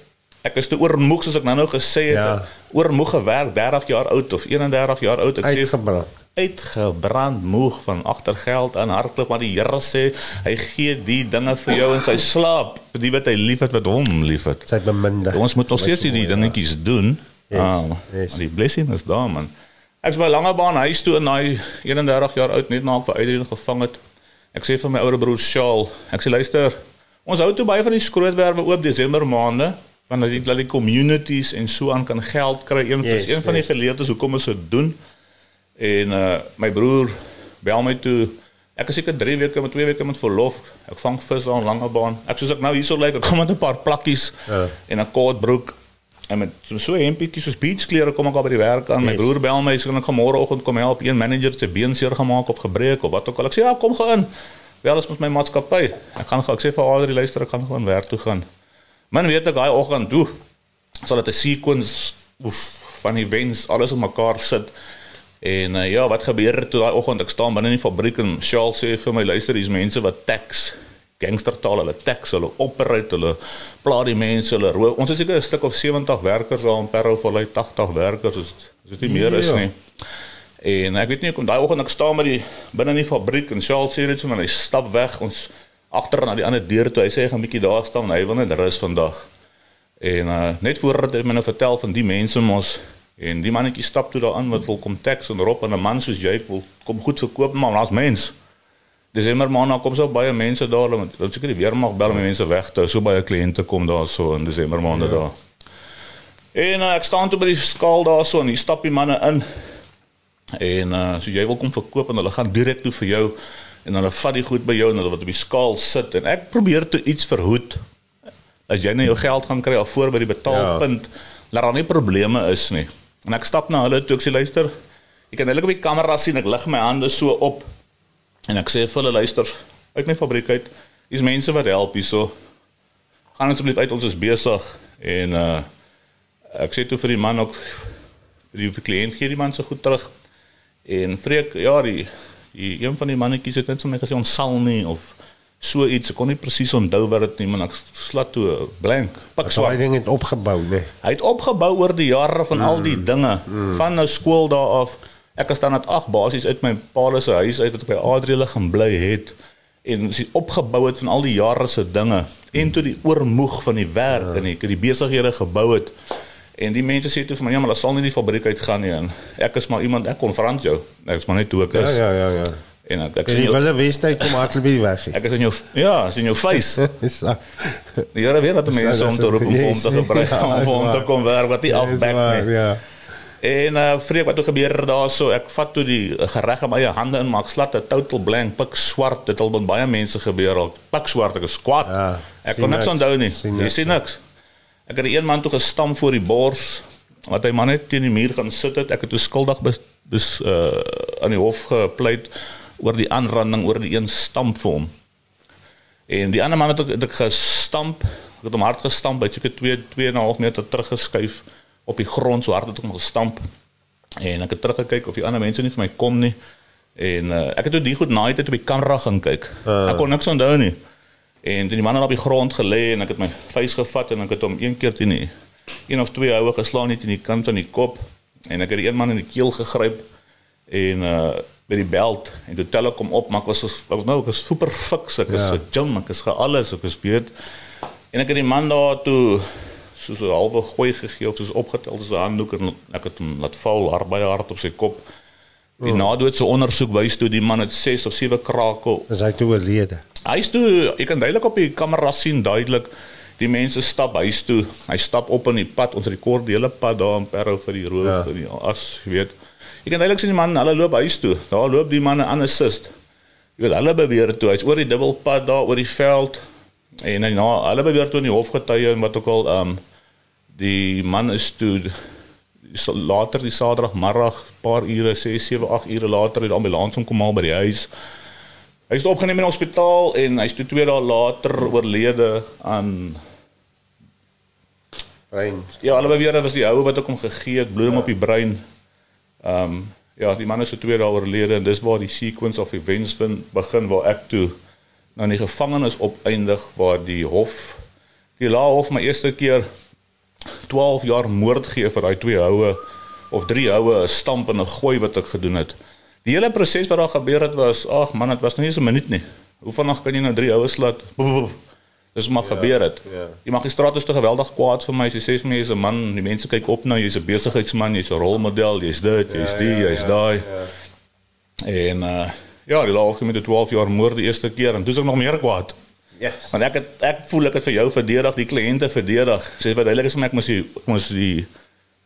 Speaker 3: ek is te oormoeg soos ek nou nou gesê het,
Speaker 2: Ja.
Speaker 3: ja. oormoeg gewerk, 30 jaar oud of 31 jaar oud, ek sê
Speaker 2: Uitgebrand.
Speaker 3: uitgebrand moeg van agter geld aan hardloop maar die Here sê hy gee die dinge vir jou in sy slaap die wat hy liefhet wat hom liefhet
Speaker 2: Sy beminde.
Speaker 3: ons moet nog steeds hierdie dingetjies doen
Speaker 2: Yes,
Speaker 3: Ah,
Speaker 2: yes.
Speaker 3: die blessing is daar man ek's by Langebaan huis toe in daai 31 jaar oud net na ek vir Adrian gevang het ek sê vir my ouer broer Shaal ek sê luister ons hou toe baie van die skrootwerwe oop Desember maande want dat die, dat die communities en so aan kan geld kry een
Speaker 2: Yes,
Speaker 3: yes, een van die
Speaker 2: yes.
Speaker 3: geleerdes hoekom ons dit doen En uh my broer bel my toe. Ek is seker 3 weke met 2 weke met verlof. Ek vang vis aan Langebaan. Ek soos ek nou hierso lyk, ek kom met 'n paar plakkies
Speaker 2: Ja.
Speaker 3: en 'n kort broek en met so 'n hempietjie soos beachklere kom ek al by die werk aan. My
Speaker 2: Yes.
Speaker 3: broer bel my, sê ek gaan môreoggend kom help een manager se been seer gemaak of gebreek of wat ook al. Ek sê ja, kom gaan. Wel is mos my maatskappy. Ek gaan gou ek sê vir Adri luister, ek gaan gewoon werk toe gaan. Man weet ek daai oggend toe sal dit 'n sequence oef, van events alles op mekaar sit. En uh, ja, wat gebeur toe daai oggend ek staan binne in die fabriek en Charles sê vir my luister, hier's mense wat tax gangstertaal hulle tax hulle operate hulle pla die mense hulle roof. Ons het seker 'n stuk of 70 werkers daar in Parow Valley 80 werkers is is dit nie meer is
Speaker 2: Ja.
Speaker 3: nie. En ek weet nie kom daai oggend ek staan met die binne in die fabriek en Charles sê dit vir my hy stap weg ons agter na die ander deur toe. Hy sê hy gaan 'n bietjie daar staan, hy wil net rus vandag. En uh net voordat hy my nou vertel van die mense mos en die mannetjie stap toe daaraan wat wil kom teks en roep en 'n man soos jy wil kom goed verkoop maar as mens. Desember maand dan kom so baie mense daar want dan seker die weermag bel om die mense weg te. So baie kliënte kom daar so in Desember maande ja. daar. En uh, ek staan toe by die skaal daar so en hier stap die manne in. En uh so jy wil kom verkoop en hulle gaan direk toe vir jou en hulle vat die goed by jou en hulle wat op die skaal sit en ek probeer toe iets verhoed. As jy nou jou geld gaan kry alvoor by die betaalpunt, ja. laat daar nie probleme is nie. En ek stap na hulle toe ek sê luister, ek kan hulle op die kamera sien, ek lig my hande so op en ek sê vir hulle luister, uit my fabriek uit, is mense wat help hierso. Gaan asseblief uit, ons is besig en uh ek sê toe vir die man ook vir die kliënt gee die man so goed terug. En vreek ja, die, die een van die mannetjies het net so my gesê ons sal nie of so iets ek kon nie presies onthou wat dit nie maar ek slat toe blank
Speaker 2: pak so hy ding het opgebou nê nee.
Speaker 3: hy het opgebou oor die jare van mm. al die dinge mm. van nou skool daar af ek is dan net ag basies uit my pa se huis uit wat by Adriele gaan bly het en sy opgebou het van al die jare se dinge en toe die oormoeg van die werk ja. en ek het die besighede gebou het en die mense sê toe vir my ja maar daar sal nie die fabriek uit gaan nie en ek is maar iemand ek konfront jou ek is maar net toe ek is
Speaker 2: ja ja ja ja
Speaker 3: En
Speaker 2: ek ek sien jy wil wees jy kom hardloop die weg.
Speaker 3: Ek is in jou ja, is in jou face. die Here weet wat mense om te roep om te gebruik om om te kom werk wat nie afbek nie. Ja. En uh vreek wat toe gebeur daarso, ek vat toe die gereg in my hande in maak slat 'n total blank pik swart. Dit al met baie mense gebeur al. Pik swart ek is kwaad. Ja, ek kon niks onthou nie. Jy sien niks. Ek het een man toe gestamp voor die bors wat hy man net teen die muur gaan sit het. Ek het toe skuldig bes, bes uh aan die hof gepleit oor die aanranding oor die een stamp vir hom. En die ander man het ek, het ek gestamp, het hom hard gestamp, hy het seker 2 2.5 meter teruggeskuif op die grond so hard het ek hom gestamp. En ek het teruggekyk of die ander mense nie vir my kom nie. En uh, ek het toe die goed naai het op die kamera gaan kyk. Uh. Ek kon niks onthou nie. En die man het op die grond gelê en ek het my vuis gevat en ek het hom een keer teen die een of twee houe geslaan net in die kant van die kop en ek het die een man in die keel gegryp en uh by die belt en toe tel ek hom op maar ek was ek was nou ek was super fiks ek is ja. gym ek is ge alles ek is weet en ek het die man daar toe so so halwe gooi gegee of soos opgetel 'n handdoek en ek het hom laat val hard baie hard op sy kop die oh. nadoetse ondersoek wys toe die man het 6 of 7 krake
Speaker 2: is hy toe oorlede
Speaker 3: hy is toe ek kan duidelik op die kamera sien duidelik die mense stap huis toe hy stap op in die pad ons rekord die hele pad daar in Parow vir die roof ja. vir die as weet Jy kan eintlik sien die man, hulle loop huis toe. Daar loop die manne aan assist. Jy weet hulle beweer toe, hy's oor die dubbelpad daar oor die veld en dan nou, hulle beweer toe in die hofgetuie en wat ook al ehm um, die man is toe later die Saterdagmiddag, paar ure, 6, 7, 8 ure later het die ambulans hom kom haal by die huis. Hy is opgeneem in die hospitaal en hy's toe 2 dae later oorlede aan brein. Ja, hulle beweer dit was die houe wat ek hom gegee het, bloeding ja. op die brein. Ehm um, ja, die man is so twee dae oorlede en dis waar die sequence of events vind begin waar ek toe in die gevangenis opeindig waar die hof die lahof my eerste keer 12 jaar moord gee vir daai twee houe of drie houe 'n stamp en 'n gooi wat ek gedoen het. Die hele proses wat daar gebeur het was ag man, dit was nie eens 'n minuut nie. Hoe vanaand kan jy nou drie houe slat? Dis maar ja, gebeur het. Ja. Die magistraat is te geweldig kwaad vir my. Sy sê vir my jy's 'n man, die mense kyk op na jou, jy's 'n besigheidsman, jy's 'n rolmodel, jy's dit, jy's ja, die, jy's ja, ja, daai. Ja. En uh ja, die laag met die 12 jaar moord die eerste keer en toe is ek nog meer kwaad. Ja. Yes. Want ek het ek voel ek het vir jou verdedig, die kliënte verdedig. Sê wat duidelik is vir my ek moes die ek moes die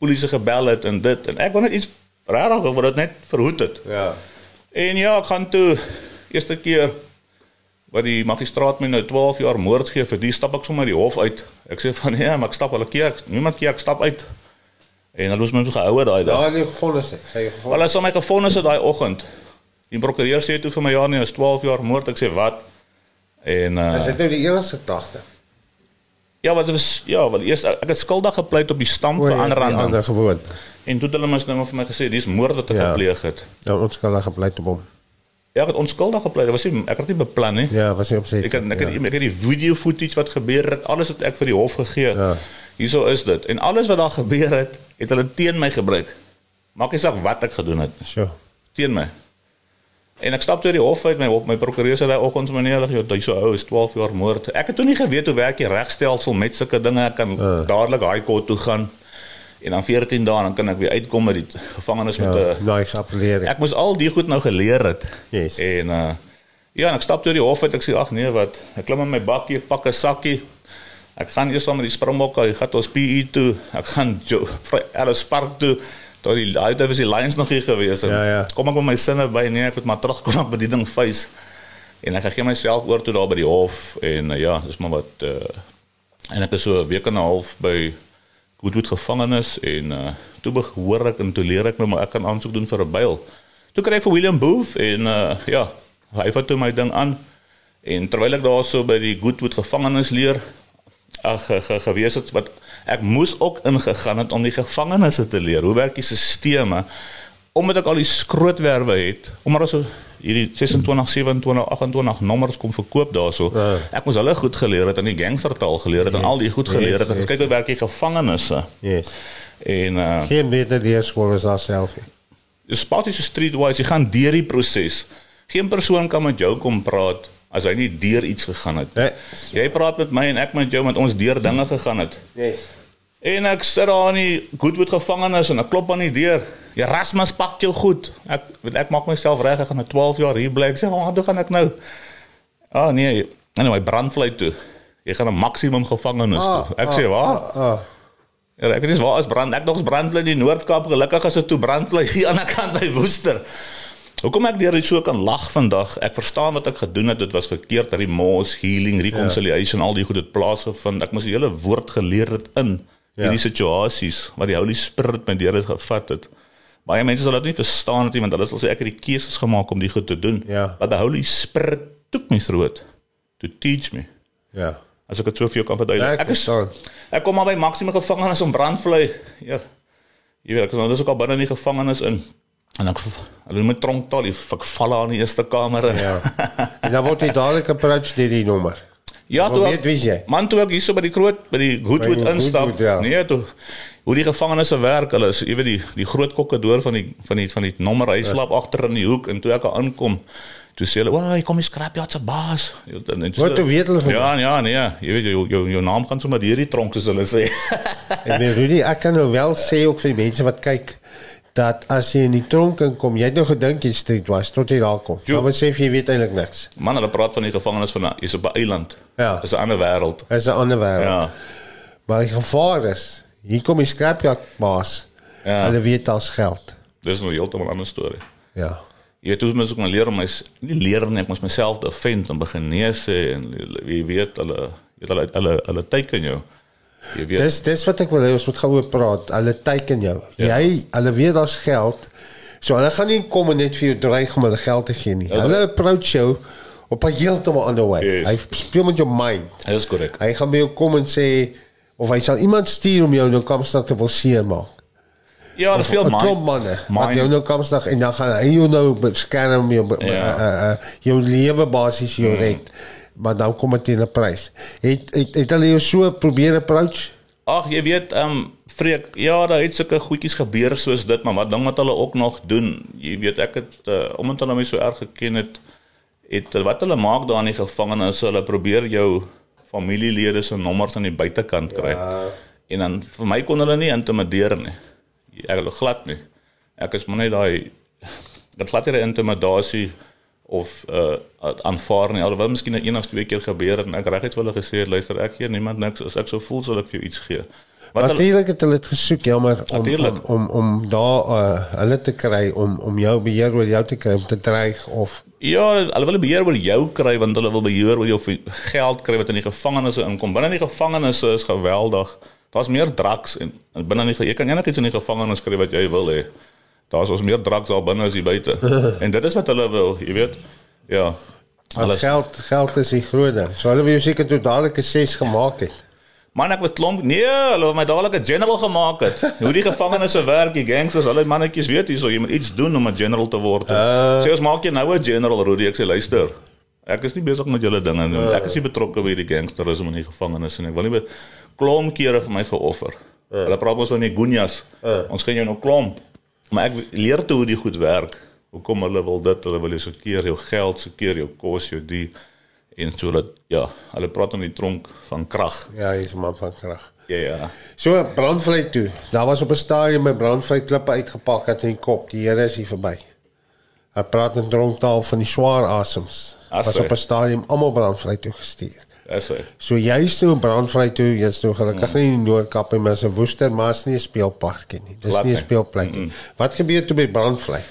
Speaker 3: polisie gebel het en dit en ek wou net iets rarig oor dit net verhoed het. Ja. En ja, ek gaan toe eerste keer wat die magistraat my nou 12 jaar moord gee vir die stap ek sommer die hof uit. Ek sê van nee, maar ek stap hulle keer, niemand keer ek stap uit. En hulle het my gehou daai dag.
Speaker 2: Ja, nee, vonnis het. Sy
Speaker 3: gefonnis. Hulle het my gefonnis daai oggend. Die prokureur sê toe vir my ja nee, is 12 jaar moord. Ek sê wat? En uh
Speaker 2: Is dit nou die eerste gedagte?
Speaker 3: Ja, wat was ja, want eers ek het skuldig gepleit op die stam vir ander aan
Speaker 2: ander gewoon.
Speaker 3: En toe het hulle mos nou vir my gesê dis moord wat ek ja. gepleeg het.
Speaker 2: Ja, onskuldig gepleit op hom.
Speaker 3: Ja, ek het onskuldig gepleit. Was nie ek het nie beplan nie.
Speaker 2: Ja, was nie opset.
Speaker 3: Ek het ek het, ja. ek het die video footage wat gebeur het, alles wat ek vir die hof gegee. Ja. Hierso is dit. En alles wat daar gebeur het, het hulle teen my gebruik. Maak nie saak wat ek gedoen het.
Speaker 2: So.
Speaker 3: Teen my. En ek stap toe die hof uit my op my prokureur sê daai oggend meneer jy jy so ou is 12 jaar moord. Ek het toe nie geweet hoe werk die regstelsel met sulke dinge. Ek kan uh. dadelik high court toe gaan en dan 14 dae dan kan ek weer uitkom met die gevangenes met 'n
Speaker 2: Ja, nou ek appeleer.
Speaker 3: Ek moes al die goed nou geleer het.
Speaker 2: Yes.
Speaker 3: En uh ja, en ek stap toe die hof uit. Ek sê ag nee, wat? Ek klim in my bakkie, ek pak 'n sakkie. Ek gaan eers saam met die Springbokke, ek gaan ons PE toe. Ek gaan Jo- vir Alice Park toe. Daar die daai was die Lions nog hier gewees. En
Speaker 2: Ja, ja.
Speaker 3: Kom ek met my sinne by, nee, ek moet maar terugkom op bediening face. En ek gee myself oor toe daar by die hof en uh, ja, dis maar wat uh en ek is so 'n week en 'n half by Goodwood gevangenis en uh toe behoor ek en toe leer ek nou maar ek kan aansoek doen vir 'n byl. Toe kry ek vir William Booth en uh ja, hy vat toe my ding aan en terwyl ek daar so by die Goodwood gevangenis leer ag ge, ge, gewees het wat ek moes ook ingegaan het om die gevangenisse te leer. Hoe werk die stelsels? Omdat ek al die skrootwerwe het, omdat ons so hierdie 26, 27, 28 nommers kom verkoop daarso.
Speaker 2: Ja.
Speaker 3: Ek moes hulle goed geleer het en die gangstertaal geleer het en al die goed geleer het.
Speaker 2: yes,
Speaker 3: Kyk hoe werk die gevangenisse.
Speaker 2: Yes.
Speaker 3: En uh
Speaker 2: Geen beter leerskool as haarself. nie.
Speaker 3: die spatiese streetwise, jy gaan deur die proses. Geen persoon kan met jou kom praat as hy nie deur iets gegaan het.
Speaker 2: Nee.
Speaker 3: Jy praat met my en ek met jou met ons deur dinge gegaan het.
Speaker 2: Yes.
Speaker 3: En ek sit daar in die Goodwood gevangenis en ek klop aan die deur. Erasmus pak jou goed. Ek ek maak myself reg, ek gaan na 12 jaar hier bly. Ek sê, "Waar toe gaan ek nou?" Ah nee, nee, my brandvlei toe. Jy gaan 'n maksimum gevangenis toe. Ek sê, "Waar?"
Speaker 2: Ah,
Speaker 3: Ja, ek weet nie waar is brand. Ek nog brandvlei in die Noord-Kaap. Gelukkig is dit toe brandvlei hier aan die ander kant by Woester. Hoekom ek deur dit so kan lag vandag? Ek verstaan wat ek gedoen het. Dit was verkeerd. Remorse, healing, reconciliation, al die goed het plaasgevind. Ek moes die hele woord geleer het in
Speaker 2: Ja.
Speaker 3: hierdie situasies waar die Holy Spirit my deur het gevat het. Baie mense sal dit nie verstaan nie want hulle sal sê ek het die keuses gemaak om die goed te doen.
Speaker 2: Ja.
Speaker 3: But the Holy Spirit took me through it to teach me.
Speaker 2: ja.
Speaker 3: As ek dit so vir jou kan verduidelik.
Speaker 2: Ek
Speaker 3: Ek is. Ek kom maar by maksimum gevangenis om brandvlei. Ja. Jy weet ek is nou dis ook al binne in die gevangenis in. En ek hulle noem dit tronktaal, ek val daar in die eerste kamer.
Speaker 2: Ja. En dan word jy dadelik approach deur die nommer.
Speaker 3: Ja
Speaker 2: Wil
Speaker 3: toe
Speaker 2: weet jy?
Speaker 3: Man toe ek hierso by die groot by die Goodwood instap.
Speaker 2: Goodwood, ja.
Speaker 3: Nee, toe hoe die gevangenisse werk, hulle is jy weet die die groot kokkedoor van die van die van die nommer hy slaap agter in die hoek en toe ek aankom Toe sê hulle, "Wag, hier kom die scrapyard se baas." Jy en dit
Speaker 2: Wat, hoe weet hulle van
Speaker 3: Ja, ja, nee, jy weet jou jou jou naam gaan sommer deur die tronk soos hulle sê.
Speaker 2: Nee, Rudy, ek kan nou wel sê ook vir die mense wat kyk dat as jy in die tronk inkom, jy het nou gedink jy street was tot jy daar kom. Maar sê jy weet eintlik niks.
Speaker 3: Man, hulle praat van die gevangenis van is op 'n eiland.
Speaker 2: Ja.
Speaker 3: Dis 'n ander wêreld.
Speaker 2: Is 'n ander wêreld.
Speaker 3: Ja.
Speaker 2: Maar die gevaar is, hier kom die scrapyard baas.
Speaker 3: Ja.
Speaker 2: Hulle weet als geld.
Speaker 3: Dis nou heeltemal 'n ander storie.
Speaker 2: Ja.
Speaker 3: Jy weet hoe mens ook maar leer om my nie leer nie, ek moet myself defend en begin neus en jy weet hulle jy weet hulle hulle hulle teiken jou. Jy weet
Speaker 2: Dis dis wat ek wil hê ons moet gou oor praat. Hulle teiken jou.
Speaker 3: Ja.
Speaker 2: Jy hulle weet daar's geld. So hulle gaan nie kom en net vir jou dreig om hulle geld te gee nie.
Speaker 3: Ja,
Speaker 2: Hulle approach jou op 'n heeltemal ander way.
Speaker 3: Yes.
Speaker 2: Hy speel met jou mind.
Speaker 3: Dit is korrek.
Speaker 2: Hy gaan by jou kom en sê of hy sal iemand stuur om jou nou Kaapstad te wil seermaak.
Speaker 3: Ja, dis veel
Speaker 2: 'n
Speaker 3: man.
Speaker 2: Klomp manne wat
Speaker 3: Mind.
Speaker 2: jou nou Kaapstad en dan gaan hy jou nou beskerm jou
Speaker 3: Ja.
Speaker 2: ja. uh, uh, jou lewe basies jou red. Maar dan kom dit teen 'n prys. Het het, het hulle jou so probeer approach?
Speaker 3: Ag, jy weet, ehm um, Freek, ja, daar het sulke goedjies gebeur soos dit, maar wat ding wat hulle ook nog doen, jy weet ek het uh, omdat hulle my so erg geken het, het wat hulle maak daar in die gevangenis, hulle probeer jou familielede se nommers aan die buitekant kry. Ja. En dan vir my kon hulle nie intimideer nie. Ek hulle glad nie. Ek is maar net daai dit glad nie intimidasie of uh aanvaar nie. Alhoewel miskien een of twee keer gebeur het en ek reguit vir hulle gesê het, luister ek gee niemand niks as ek so voel sal ek vir jou iets gee. Wat
Speaker 2: Natuurlik het hulle dit gesoek jammer om
Speaker 3: Natuurlijk.
Speaker 2: om, om om daar uh, hulle te kry om om jou beheer oor jou te kry om te dreig of
Speaker 3: ja, hulle wil beheer oor jou kry want hulle wil beheer oor jou geld kry wat in die gevangenisse inkom. Binne in die gevangenisse is geweldig. Daar's meer drugs en, en binne in die jy kan enigiets in die gevangenis kry wat jy wil hê. Daar's ons meer drugs daar binne as hier buite. en dit is wat hulle wil, jy weet. Ja.
Speaker 2: want geld geld is die groot ding. So hulle wil jou seker tot dadelik 'n 6 gemaak het.
Speaker 3: Man ek het klomp nee, hulle het my dadelik 'n general gemaak het. Hoe die gevangenisse werk, die gangsters, hulle mannetjies weet hierso, jy moet iets doen om 'n general te word. Uh, sê ons maak jy nou 'n general, Rudy, ek sê luister. Ek is nie besig met julle dinge nie. Ek is nie betrokke by die gangsterisme in die gevangenis nie. Ek wil nie klomp kere vir my geoffer. Uh. Hulle praat ons van die gunyas. Uh. Ons gaan jou nou klomp. Maar ek leer toe hoe die goed werk. Hoekom hulle wil dit? Hulle wil so keer jou geld, so keer jou kos, jou die en so dat ja, hulle praat in die tronk van krag.
Speaker 2: Ja, hy's 'n man van krag.
Speaker 3: Ja ja.
Speaker 2: So brandvlei toe. Daar was op 'n stadium my brandvlei klippe uitgepak het in kop. Die Here is hier verby. Hy praat in dronktaal van die swaar asems.
Speaker 3: As
Speaker 2: Was op 'n stadium almal brandvlei toe gestuur.
Speaker 3: Dis hy.
Speaker 2: So jy's toe brandvlei toe, jy's toe gelukkig nie in die Noordkap nie, maar is 'n woester, maar is nie 'n speelparkie nie. Dis
Speaker 3: Glad
Speaker 2: nie 'n
Speaker 3: nie.
Speaker 2: speelplek nie. Wat gebeur toe by brandvlei?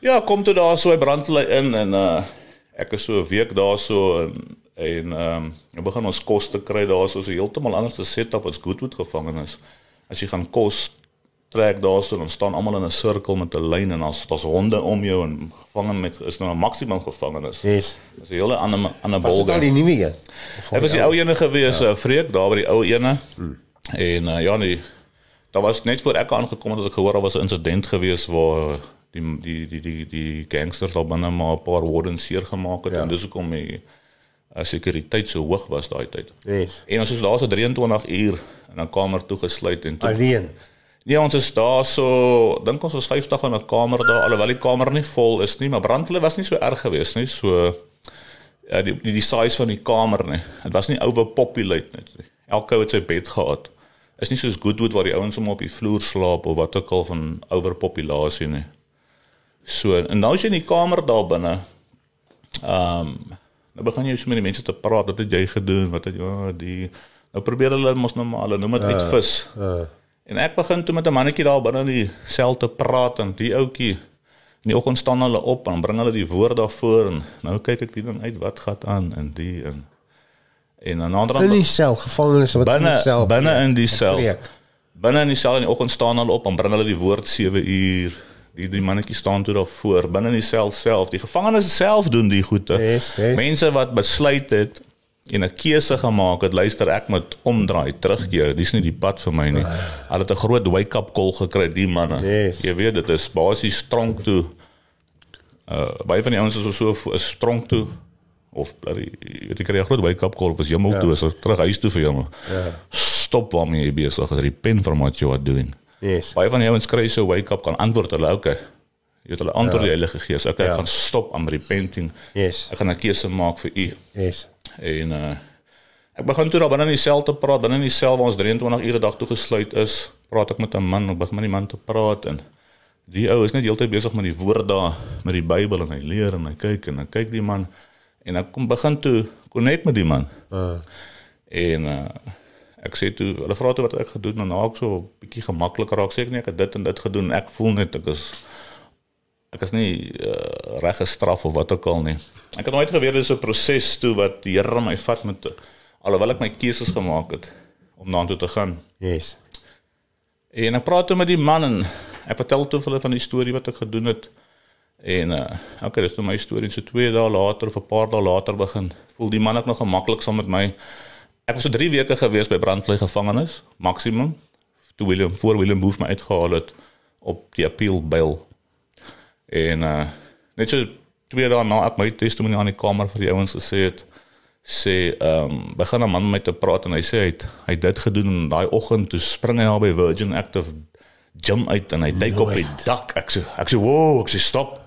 Speaker 3: Ja, kom toe daar so 'n brandlei in en uh ek is so 'n week daar so en en ehm um, begin ons kos te kry daar so heeltemal anders te setup as Goodwood gevangenis. As jy gaan kos trek daar so dan staan almal in 'n sirkel met 'n lyn en daar's daar's honde om jou en gevangen met is nou 'n maksimum gevangenis.
Speaker 2: Yes.
Speaker 3: Dis 'n hele ander ander
Speaker 2: Was dit al die nuwe een?
Speaker 3: Dit was die ou ene gewees, ja. Freek, daar by die ou ene. Hmm. En uh, ja nee, daar was net voor ek aangekom het dat ek gehoor daar was 'n insident gewees waar die die die die die gangsters daar binne maar 'n paar wordens seer gemaak het
Speaker 2: Ja.
Speaker 3: en dis hoekom die uh, sekuriteit so hoog was daai tyd.
Speaker 2: Yes.
Speaker 3: En ons is daar so 23 uur in 'n kamer toegesluit en toe
Speaker 2: Alleen.
Speaker 3: Nee, ons is daar so, dink ons was 50 in 'n kamer daar, alhoewel die kamer nie vol is nie, maar brandvlei was nie so erg geweest nie, so ja, die die, die size van die kamer nie. Dit was nie overpopulate net nie. Elke ou het sy bed gehad. Is nie soos Goodwood waar die ouens sommer op die vloer slaap of wat ook al van overpopulasie nie. So en nou as jy in die kamer daar binne, ehm um, nou begin jy so met die mense te praat, wat het jy gedoen? Wat het jy oh, die nou probeer hulle mos nou maar hulle noem dit uit vis.
Speaker 2: Uh,
Speaker 3: En ek begin toe met 'n mannetjie daar binne in die sel te praat en die ouetjie in die oggend staan hulle op en bring hulle die woord daarvoor en nou kyk ek die ding uit wat gaan aan in die en en die ander
Speaker 2: in die sel, gevangenes wat in
Speaker 3: binne
Speaker 2: die sel.
Speaker 3: binne in die sel binne in die sel in die oggend staan hulle op en bring hulle die woord 7 uur die die mannetjie staan toe daarvoor binne in die sel self die gevangenes self doen die goede
Speaker 2: Yes, yes.
Speaker 3: mense wat besluit het en 'n keuse gemaak het luister ek moet omdraai terugkeer dis nie die pad vir my nie hulle het 'n groot wake up call gekry die manne
Speaker 2: Yes.
Speaker 3: jy weet dit is basies tronk toe uh baie van die ouens is so is tronk toe of jy weet, jy kry 'n groot wake up call of is hemel toe is terug huis toe vir jou ja. stop waarmee jy besig is repent from what you are doing
Speaker 2: Yes.
Speaker 3: baie van die ouens kry so wake up kan antwoord hulle okay jy weet hulle antwoord ja. die Heilige Gees okay
Speaker 2: Ja.
Speaker 3: ek gaan stop I'm repenting
Speaker 2: Yes.
Speaker 3: ek gaan 'n keuse maak vir u
Speaker 2: Yes.
Speaker 3: En uh ek begin toe daar binne in die sel te praat, binne in die sel waar ons 23 ure 'n dag toegesluit is, praat ek met 'n man, ek begin met die man te praat en die ou is net heeltyd besig met die woord daar, met die Bybel en hy leer en hy kyk en hy kyk die man. En ek kom begin toe connect met die man.
Speaker 2: Uh,
Speaker 3: En uh ek sê toe, hulle vra toe wat ek gedoen en nou ek so 'n bietjie gemaklik raak, sê ek nee, ek het dit en dit gedoen. Ek voel net ek is ek is nie uh, reg gestraf of wat ook al nie. Ek het nooit geweet dis 'n proses toe wat die Here my vat met alhoewel ek my keuses gemaak het om na toe te gaan.
Speaker 2: yes.
Speaker 3: En ek praat toe met die man en ek vertel toe hulle van die storie wat ek gedoen het. En uh okay, dis nou my storie. So 2 dae later of 'n paar dae later begin voel die man ook nog gemaklik saam met my. Ek was so 3 weke gewees by brandvlei gevangenes, maksimum. Toe Willem voor Willem Boef my uitgehaal het op die appeal bail. En uh net so 2 dae na ek my testimonie aan die kamer vir die ouens gesê het, sê ehm um, begin 'n man met my te praat en hy sê hy het, hy het dit gedoen en daai oggend toe spring hy daar by Virgin Active gym uit en hy duik op die dak. Ek sê ek sê wow, ek sê stop.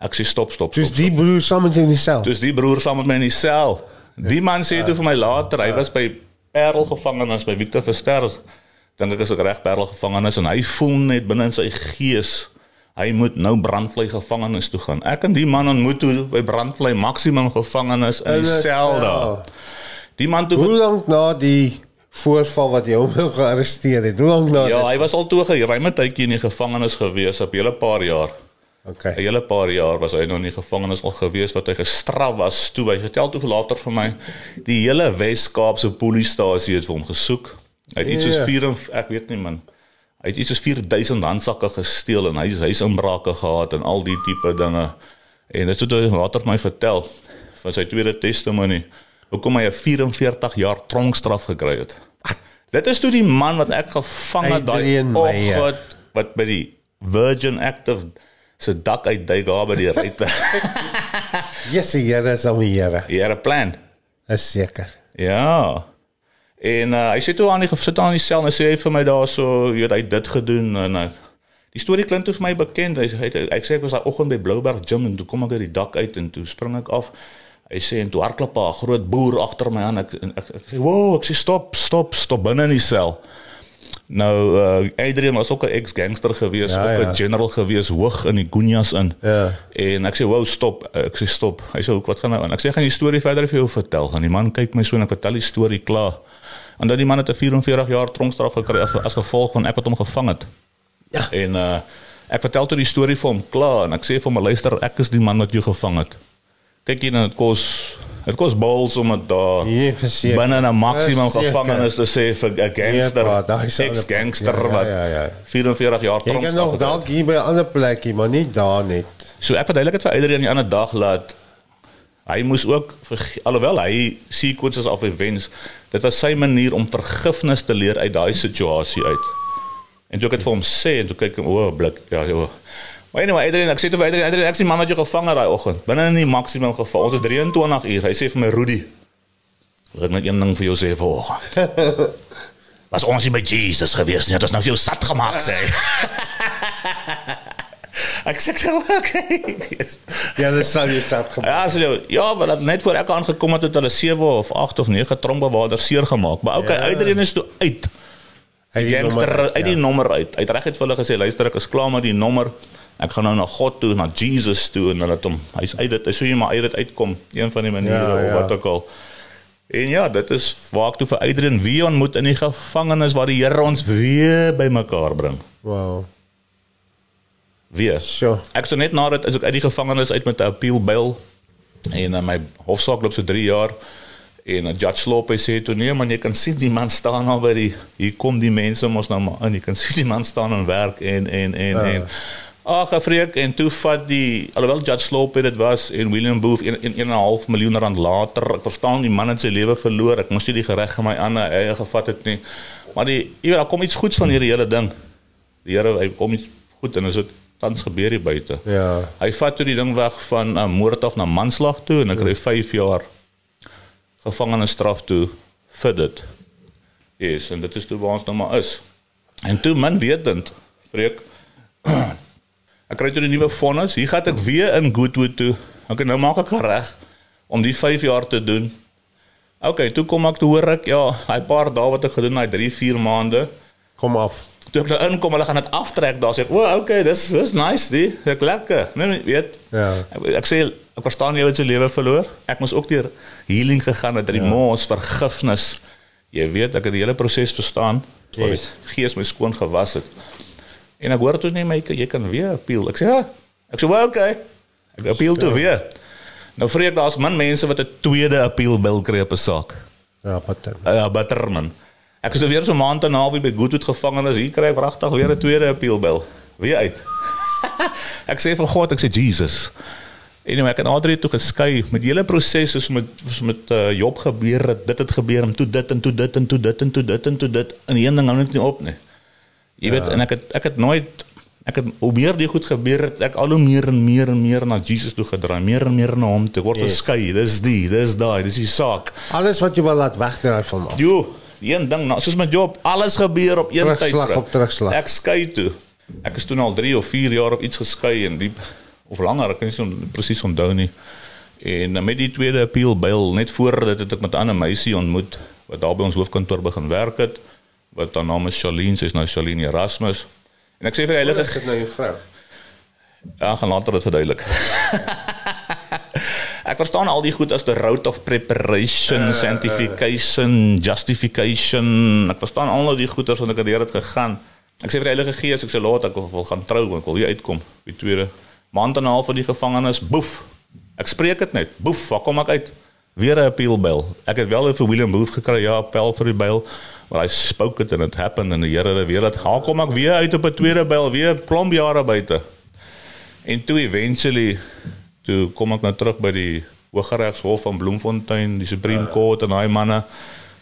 Speaker 3: Ek sê stop, stop. Stop,
Speaker 2: die broer saam met jou in die sel.
Speaker 3: Dis die broer saam met my in die sel. Die man sê toe vir my later, hy was by Parel gevangenes by Victor Verster. Dink ek is ook reg Parel gevangenes en hy voel net binne in sy gees hy moet nou brandvlei gevangenes toe gaan. Ek en die man ontmoet toe by brandvlei maksimum gevangenes in
Speaker 2: In
Speaker 3: die man toe
Speaker 2: Hoe lank na die voorval wat jy hom wil gearresteer het? Hoe lank na
Speaker 3: Ja,
Speaker 2: dit?
Speaker 3: hy was al toe 'n geruime tydjie in die gevangenis gewees, op 'n hele paar jaar. 'n
Speaker 2: Okay.
Speaker 3: hele paar jaar was hy nog in die gevangenis al gewees wat hy gestraf was toe hy vertel toe later vir my die hele Wes-Kaapse polisiestasie het vir hom gesoek. Hy het iets soos
Speaker 2: Ja.
Speaker 3: 4 en ek weet nie man. Hy het iets soos 4000 handsakke gesteel en hy het huisinbrake gehad en al die tipe dinge. En dit het hy later my vertel van sy tweede testimonie hoekom hy 'n 44 jaar tronkstraf gekry het. Dit is toe die man wat ek gevang het daai
Speaker 2: Meyer.
Speaker 3: oggend wat by die Virgin Active se dak uitduik daar by die ruitte.
Speaker 2: Yes, die Here is al die Here.
Speaker 3: Het 'n plan.
Speaker 2: Is seker.
Speaker 3: Ja. En uh, hy sê toe aan die gesit aan die sel en hy sê hy vir my daar so, jy weet hy het dit gedoen en uh, Die storie klink toe vir my bekend. Hy hy hy- ek sê ek was daai oggend by Blouberg Gym en toe kom ek uit die dak uit en toe spring ek af. Hy sê en toe hardloop 'n groot boer agter my aan. Ek en ek, ek sê, "Wow, ek sê stop, stop, stop binne in die sel." Nou uh, Adrian was ook 'n ex-gangster gewees,
Speaker 2: Ja,
Speaker 3: ook 'n
Speaker 2: ja.
Speaker 3: general gewees hoog in die Gunjas in.
Speaker 2: Ja.
Speaker 3: En ek sê, "Wow, stop." Ek sê, "Stop." Hy sê, "Wat gaan nou aan?" Ek sê, "Ek gaan die storie verder vir jou vertel." En die man kyk my so en ek vertel die storie klaar. En dan die man het 'n 44 jaar tronkstraf gekry as, as gevolg van ek wat hom gevang het.
Speaker 2: Ja.
Speaker 3: En uh ek vertel toe die storie vir hom klaar en ek sê vir hom, "Luister, ek is die man wat jou gevang het." Kyk hier, nou, dit kos dit kos balls om dit daar
Speaker 2: verseker.
Speaker 3: binne 'n maksimum gevangenis te sê vir 'n gangster,
Speaker 2: Nee, pa, daai is ander-
Speaker 3: ex-gangster
Speaker 2: ja, ja,
Speaker 3: wat
Speaker 2: ja, ja.
Speaker 3: 44 jaar
Speaker 2: Jy kan
Speaker 3: tronkstraf
Speaker 2: nog
Speaker 3: gekry het.
Speaker 2: dalk hier by 'n ander plekkie, maar nie daar net.
Speaker 3: So ek verduidelik dit vir Adrian die ander dag laat hy moes ook alhoewel hy sequences of events dit was sy manier om vergifnis te leer uit daai situasie uit. En toe ek dit vir hom sê en toe kyk hy o, oh, blik. Ja, ja. Maar anyway, Adrian, ek sê toe vir Adrian, Adrian, ek sien man wat jy gevang het daai oggend. Binne in die maksimum geval. Ons is 23 uur. Hy sê vir my Rudy, "Ek het net een ding vir jou sê vanoggend." Was ons nie by Jesus gewees nie. Dit is nou vir jou sat gemaak sê. hy. ek sê okay.
Speaker 2: Ja, dis sal jy stad gemaak.
Speaker 3: Ja, so ja, maar dat net voor ek aangekom het het hulle 7 of 8 of 9 tronkbewaarders seer gemaak. Maar okay,
Speaker 2: Ja.
Speaker 3: uitreen is toe uit.
Speaker 2: Hy
Speaker 3: Die gangster uit die nommer uit. Hy het reg het vir hulle gesê, luister ek is klaar met die nommer. Ek gaan nou na God toe, na Jesus toe en hulle het hom. Hy's uit dit. Hy sê jy maar uit dit uitkom, een van die maniere
Speaker 2: Ja,
Speaker 3: of
Speaker 2: ja.
Speaker 3: wat ook al. En ja, dit is waar ek toe vir Adrian wie ontmoet in die gevangenis waar die Here ons weer bymekaar bring.
Speaker 2: Wow.
Speaker 3: Weer.
Speaker 2: So.
Speaker 3: Ek sou net nadat as ek uit die gevangenis uit met 'n appeal bail en uh, my hofsaak loop so 3 jaar en 'n judge Slope sê toe nee man jy kan sien die man staan al by die hier kom die mense mos nou maar in jy kan sien die man staan en werk en en en
Speaker 2: Ja.
Speaker 3: en ag afreek en toe vat die alhoewel judge Slope dit was en William Booth 1.5 miljoen rand later ek verstaan die man het sy lewe verloor ek moes nie die gereg in my ander eie gevat het nie maar die jy weet daar kom iets goeds van hierdie hele ding die Here hy kom iets goed en is dit tans gebeur hier buite
Speaker 2: Ja.
Speaker 3: Hy vat toe die ding weg van 'n uh, moord af na manslag toe en ek kry 5 jaar gevangenisstraf toe vir dit. Yes, en dit is toe waar ons nou maar is. En toe min wetend, breek ek kry toe die nuwe vonnis. Hier gaan ek weer in Goodwood toe. Okay, nou maak ek reg om die 5 jaar te doen. Okay, toe kom ek toe hoor ek ja, hy paar dae wat ek gedoen, hy 3, 4 maande.
Speaker 2: Kom af.
Speaker 3: Toe ek daar inkom, hulle gaan dit aftrek. Daar sê ek, "O, oh, okay, dis dis nice, die. Ek lekker." Nee, nee, weet.
Speaker 2: Ja.
Speaker 3: Ek, ek sê ek verstaan jy het sy lewe verloor. Ek moes ook deur healing gegaan het, remorse, vergifnis. Jy weet, ek het die hele proses verstaan.
Speaker 2: Yes.
Speaker 3: gees my skoon gewas het. En ek hoor toe net my jy kan weer appeal. Ek sê, "Ja." Ek sê, "Well, okay." Ek appeal toe weer. Nou vreek daar's min mense wat 'n tweede appeal bil kry op 'n saak.
Speaker 2: Ja, patter.
Speaker 3: Ja, uh, Butterman. Ek is nou weer so maand en 'n half by Goodwood gevangenis. Hier kry ek pragtig weer 'n tweede appeal bill. Weer uit. ek sê vir God, ek sê Jesus. En nou ek het Adrie toe geskei met die hele proses soos met soos met uh, Job gebeur het. Dit het gebeur en toe dit en toe dit en toe dit en toe dit en toe dit en een ding hou net nie op nie. Jy weet en ek het ek het nooit ek het hoe meer die goed gebeur het, ek al hoe meer en meer en meer na Jesus toe gedraai, meer en meer na hom toe word
Speaker 2: Yes.
Speaker 3: geskei. Dis die, dis daai, dis die saak.
Speaker 2: Alles wat jy wil laat wegdraai van af.
Speaker 3: Jo, die een ding, nou, soos met Job, alles gebeur op een tyd.
Speaker 2: Terugslag op terugslag.
Speaker 3: Ek skei toe. Ek is toe al 3 of 4 jaar op iets geskei en diep of langer, ek kan nie so presies onthou nie. En uh, met die tweede appeal bail net voor dit het ek met 'n ander meisie ontmoet wat daar by ons hoofkantoor begin werk het wat haar naam is Charlene, sy's nou Charlene Erasmus. En ek sê vir die heilige
Speaker 2: Is dit nou jou vrou?
Speaker 3: Ja, gaan later dit verduidelik. ek verstaan al die goed as the route of preparation, sanctification, justification. Ek verstaan al nou die goeders wat ek deur het gegaan. Ek sê vir die Heilige Gees, ek sê laat ek wil gaan trou, ek wil hier uitkom. Die tweede maand en 'n half van die gevangenis, boef. Ek spreek dit net. Boef, waar kom ek uit? Weer 'n appeal bail. Ek het wel vir William Booth gekry, ja, appel vir die bail. Maar hy spoke it and it happened en die Here het weer dat gaan kom ek weer uit op 'n tweede bail, weer klomp jare buite. En toe eventually toe kom ek nou terug by die Hooggeregshof van Bloemfontein, die Supreme Court en daai manne.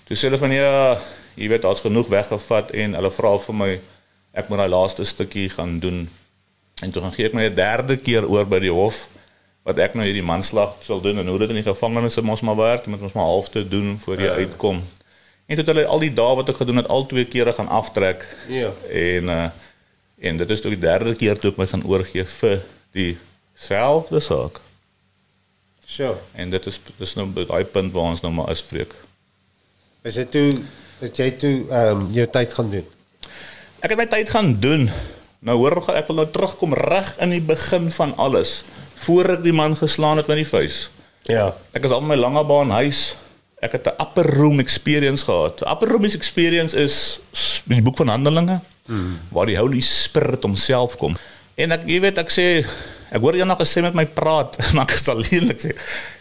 Speaker 3: Toe sê hulle van ja, jy weet daar's genoeg weggevat en hulle vra vir my ek moet daai laaste stukkie gaan doen. En toe gaan gee ek my 'n derde keer oor by die hof wat ek nou hierdie manslag sal doen en hoe dit in die gevangenis mos maar werk, jy moet ons maar half te doen voor jy uitkom. En toe het hulle al die dae wat ek gedoen het al twee kere gaan aftrek.
Speaker 2: Ja.
Speaker 3: En uh En dit is toe die derde keer toe ek my gaan oorgee vir dieselfde saak.
Speaker 2: So,
Speaker 3: En dit is dis nou by daai punt waar ons nou maar is vreek.
Speaker 2: is dit toe dat jy toe ehm um, jou tyd gaan doen?
Speaker 3: Ek het my tyd gaan doen. Nou hoor ek wil nou terugkom reg in die begin van alles. Voor ek die man geslaan het met die vuis.
Speaker 2: Ja.
Speaker 3: Ek is al in my lange baan huis. Ek het 'n upper room experience gehad. Upper room experience is s- die boek van Handelinge mm. waar die Holy Spirit homself kom. En ek jy weet ek sê ek hoor eendag 'n stem met my praat, maar ek is alleen ek sê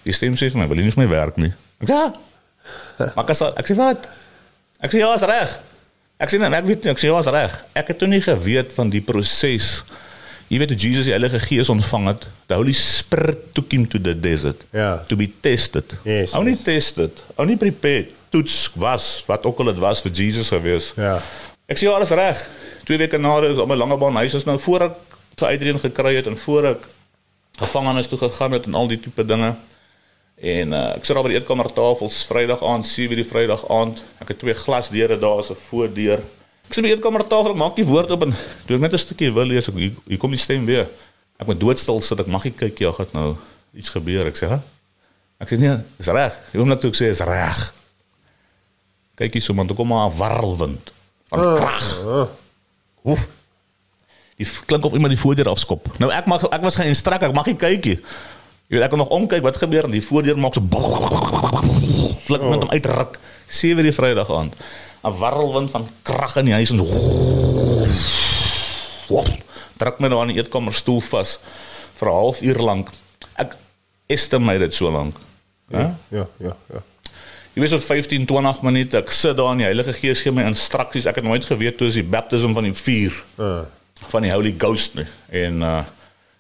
Speaker 3: die stem sê vir my, "Wil jy nie vir my werk nie?" Ek sê, Ja. Maar ek sê ek sê wat? Ek sê ja, is reg. Ek sê nee, ek weet nie, ek sê ja, is reg. Ek het toe nie geweet van die proses. Jy weet hoe Jesus die Heilige Gees ontvang het. The Holy Spirit took him to the desert
Speaker 2: Ja.
Speaker 3: to be tested.
Speaker 2: Yes,
Speaker 3: Only
Speaker 2: yes.
Speaker 3: tested, only prepared. Toets was wat ook al dit was vir Jesus gewees.
Speaker 2: Ja.
Speaker 3: Ek sê ja, alles reg. Twee weke na dit op my lange baan huis is nou voor ek vir Adrian gekry het en voor ek gevangenis toe gegaan het en al die tipe dinge. En uh, ek sit daar by die eetkamertafels Vrydag aand, 7:00 die Vrydag aand. Ek het twee glasdeure daar 'n voordeur. Ek sit by die eetkamertafel, ek maak die woord op en toe ek net 'n stukkie wil lees, ek hier, hier kom die stem weer. Ek moet doodstil sit, ek mag nie kyk ja, gaan nou iets gebeur. Ek sê, "Ha?" Ek sê, "Nee, is reg." Die oomblik toe ek sê is reg. Kyk hier so man, toe kom maar 'n warrelwind van krag.
Speaker 2: Oh,
Speaker 3: Oef. Die klink of iemand die voordeur afskop. Nou ek mag ek was geïnstrak, ek mag nie kyk nie. Jy weet ek kan nog omkyk wat gebeur en die voordeur maak so klink met hom uitruk. 7 die Vrydag aand. 'n Warrelwind van krag in die huis en druk my nou aan die eetkamerstoel vas vir 'n halfuur lank. Ek estimate dit so lank.
Speaker 2: ja, ja, ja, ja.
Speaker 3: Jy weet so 15 20 minute ek sit daar en die Heilige Gees gee my instruksies. Ek het nooit geweet toe is die baptism van die vuur
Speaker 2: Uh,
Speaker 3: van die Holy Ghost nie. En uh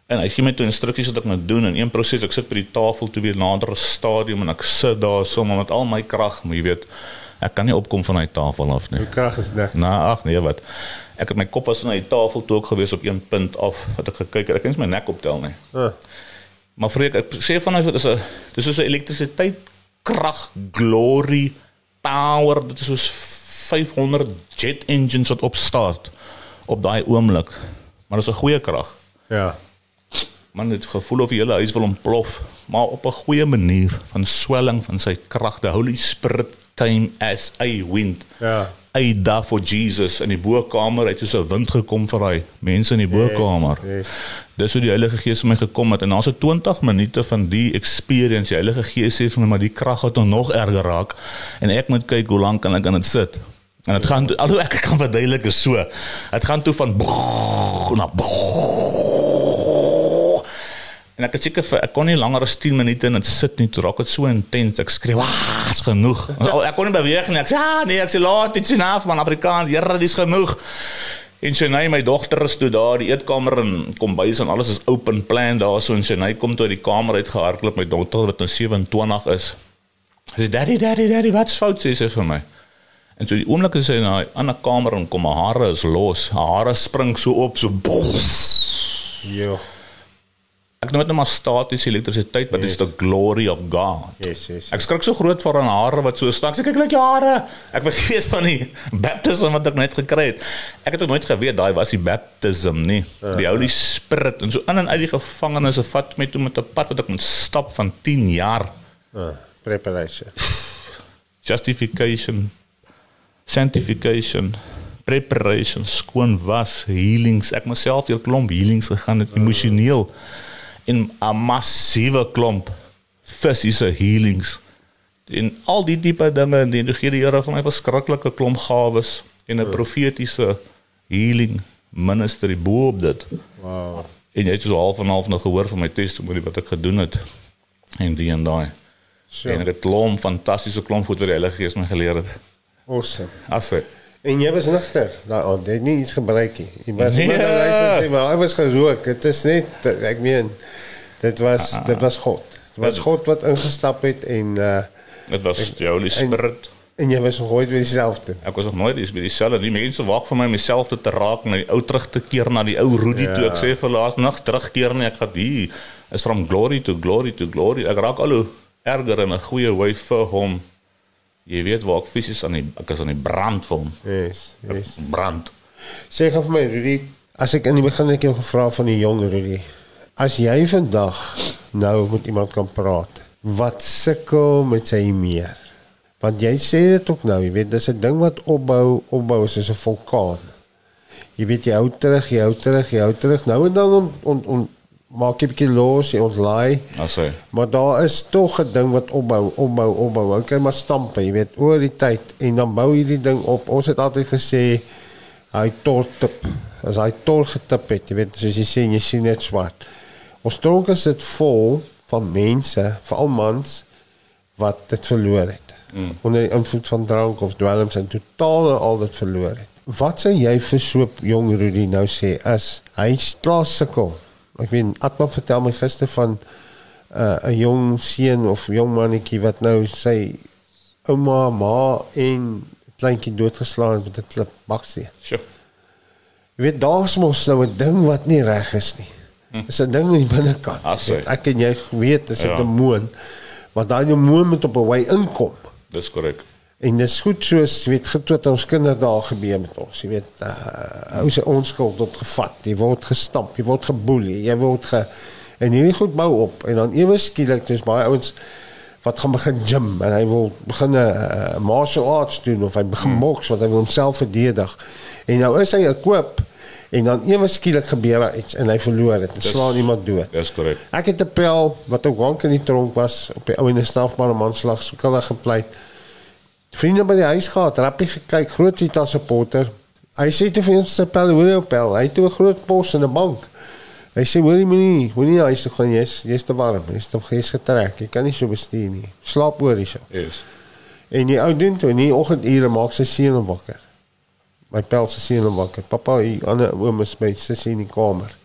Speaker 3: en hy gee my toe instruksies wat ek moet doen in een proses. Ek sit by die tafel toe weer nader 'n stadium en ek sit daar sommer met al my krag, maar jy weet, ek kan nie opkom van daai tafel af nie.
Speaker 2: die krag is niks.
Speaker 3: Nou ag nee wat. Ek het my kop was na die tafel toe ook gewees op een punt af wat ek gekyk het. Ek kan nie my nek optel nie.
Speaker 2: Uh,
Speaker 3: Maar vreek, ek sê vanuit dit is 'n dis is 'n elektrisiteit krag glory power dit is soos 500 jet engines wat opstart op daai oomblik. Maar dis 'n goeie krag.
Speaker 2: ja.
Speaker 3: Man het gevoel of die hele huis wil ontplof, maar op 'n goeie manier van swelling van sy krag. The Holy Spirit came as a wind.
Speaker 2: Ja.
Speaker 3: Hy daar vir Jesus in die bokamer het soos 'n wind gekom vir hy mense in die bokamer.
Speaker 2: yes.
Speaker 3: Dis hoe die Heilige Gees vir my gekom het en na so 20 minute van die experience, die Heilige Gees sê vir my maar die krag het nog erger raak en ek moet kyk hoe lank kan ek aan dit sit. En dit gaan toe- alhoewel ek kan verduidelik is so. Dit gaan toe van na En ek het seker vir ek kon nie langer as 10 minute in dit sit nie, toe raak dit so intens. Ek skreeu, "Ah, is genoeg." Oh, ek kon nie beweeg nie. Ek sê, "Ah, nee, ek sê laat dit sien af man Afrikaans. Here, dis genoeg." En Shenay, my dogter is toe daar, die eetkamer en kombuis en alles is open plan daar so en Shenay kom toe uit die kamer uit gehardloop my dogter wat nou 27 is. Sy sê, "Daddy, daddy, daddy, wat's fout?" sê sy vir my. En so die oomblik as sy in 'n ander kamer kom, haar hare is los. Haar hare spring so op, so boef.
Speaker 2: Jo.
Speaker 3: Ek noem dit nou maar statiese elektrisiteit, but yes. it's the glory of God.
Speaker 2: Yes, yes.
Speaker 3: Ek skrik so groot vir haar hare wat so stak. Ek kyk net jou hare. Ek vergeet van die baptism wat ek net gekry het. Ek het ook nooit geweet daai was die baptism nie. Die Holy Spirit en so in en uit die gevangenis vat my toe met 'n pad wat ek moet stap van 10 jaar.
Speaker 2: Uh, preparation.
Speaker 3: Justification, sanctification, preparation, skoon was, healings. Ek myself deur klomp healings gegaan het emosioneel en 'n massiewe klomp fisiese healings. En al die diepe dinge en die gee die Here vir my verskriklike klomp gawes en 'n profetiese healing ministry bo op dit.
Speaker 2: Wow.
Speaker 3: En jy het so half en half nog gehoor van my testimonie wat ek gedoen het en die en daai.
Speaker 2: So,
Speaker 3: En het klomp fantastiese klomp goed wat die Heilige Gees my geleer het.
Speaker 2: Awesome.
Speaker 3: As hy
Speaker 2: En jy was nigter. Jy het nie iets gebruik nie. Jy was
Speaker 3: Nee.
Speaker 2: maar luister sê maar hy was gerook. Dit is net ek meen dit was
Speaker 3: Ah.
Speaker 2: dit was God. Dit was God wat ingestap het en uh
Speaker 3: dit was die Holy Spirit.
Speaker 2: en jy was nog ooit weer dieselfde.
Speaker 3: Ek was nog nooit eens by dieselfde. Die mense wag vir my myself te raak na die ou terug te keer na die ou Rudy ja. toe. Ek sê vir laas nag terugkeer nie. Ek gaan hier is from glory to glory to glory. Ek raak al hoe erger in 'n goeie wy vir hom. Jy weet waar ek fisies aan die ek is aan die brand vir hom.
Speaker 2: Yes, yes.
Speaker 3: Brand.
Speaker 2: Sê gou vir my Rudy, As ek in die begin ek jou gevra van die jong Rudy. As jy vandag nou met iemand kan praat wat sukkel met sy meer. Want jy sê dit ook nou, jy weet dis 'n ding wat opbou, opbou soos 'n vulkaan. Jy weet jy hou terug, jy hou terug, jy hou terug. Nou en dan on, on, on maak jy 'n bietjie los, jy ontlaai.
Speaker 3: Asai.
Speaker 2: Maar daar is tog 'n ding wat opbou, opbou, opbou. Okay, maar stampe, jy weet, oor die tyd en dan bou hierdie ding op. Ons het altyd gesê hy tortip. As hy tol getip het, jy weet, soos jy sê, jy sien net swart. Ons tronke sit vol van mense, veral mans wat dit verloor het. Mm. Onder die invloed van drank of dwelms en totaal en al dit verloor het. Wat sê jy vir so 'n jong Rudy nou sê as hy klaar sukkel? Ek weet Atma vertel my gister van uh, 'n jong seun of jong mannetjie wat nou sy ouma, ma en kleintjie doodgeslaan met 'n klip baksteen.
Speaker 3: Sjoe.
Speaker 2: Jy weet daar's mos nou 'n ding wat nie reg is nie. Dis 'n ding in die binnekant. Weet, Ek en jy weet dis 'n
Speaker 3: Ja.
Speaker 2: demoon. Maar daai demoon moet op 'n wy inkom.
Speaker 3: Dis korrek.
Speaker 2: En dis goed soos jy weet goed wat ons kinders daar gebeur met ons. Jy weet uh ou se onskuld word gevat. Jy word gestamp, jy word geboelie, jy word ge en hierdie goed bou op en dan ewe skielik dis baie ouens wat gaan begin gym en hy wil begin 'n uh, martial arts doen of hy begin hmm. boks wat hy wil homself verdedig. En nou is hy 'n koop en dan ewe skielik gebeur daar iets en hy verloor dit slaan iemand dood.
Speaker 3: Dis korrek.
Speaker 2: Ek het 'n pel wat ook wank in die tronk was op die ou en 'n strafbare manslag skuldig gepleit. Vriende by die huis gehad, rappie gekyk, groot Vita supporter. Hy sê toe vir ons se pel, hoor jou pel. Hy het toe 'n groot pos in 'n bank. Hy sê hoor jy moenie, moenie huis toe gaan, jy's jy's te warm, jy's te jy's getrek. Jy kan nie so bestuur nie. Slaap oor hierso.
Speaker 3: Yes.
Speaker 2: En die ou doen toe in die oggendure maak sy seun hom wakker. My pel se seun hom wakker. Pappa, hier ander oom is by sussie in die kamer.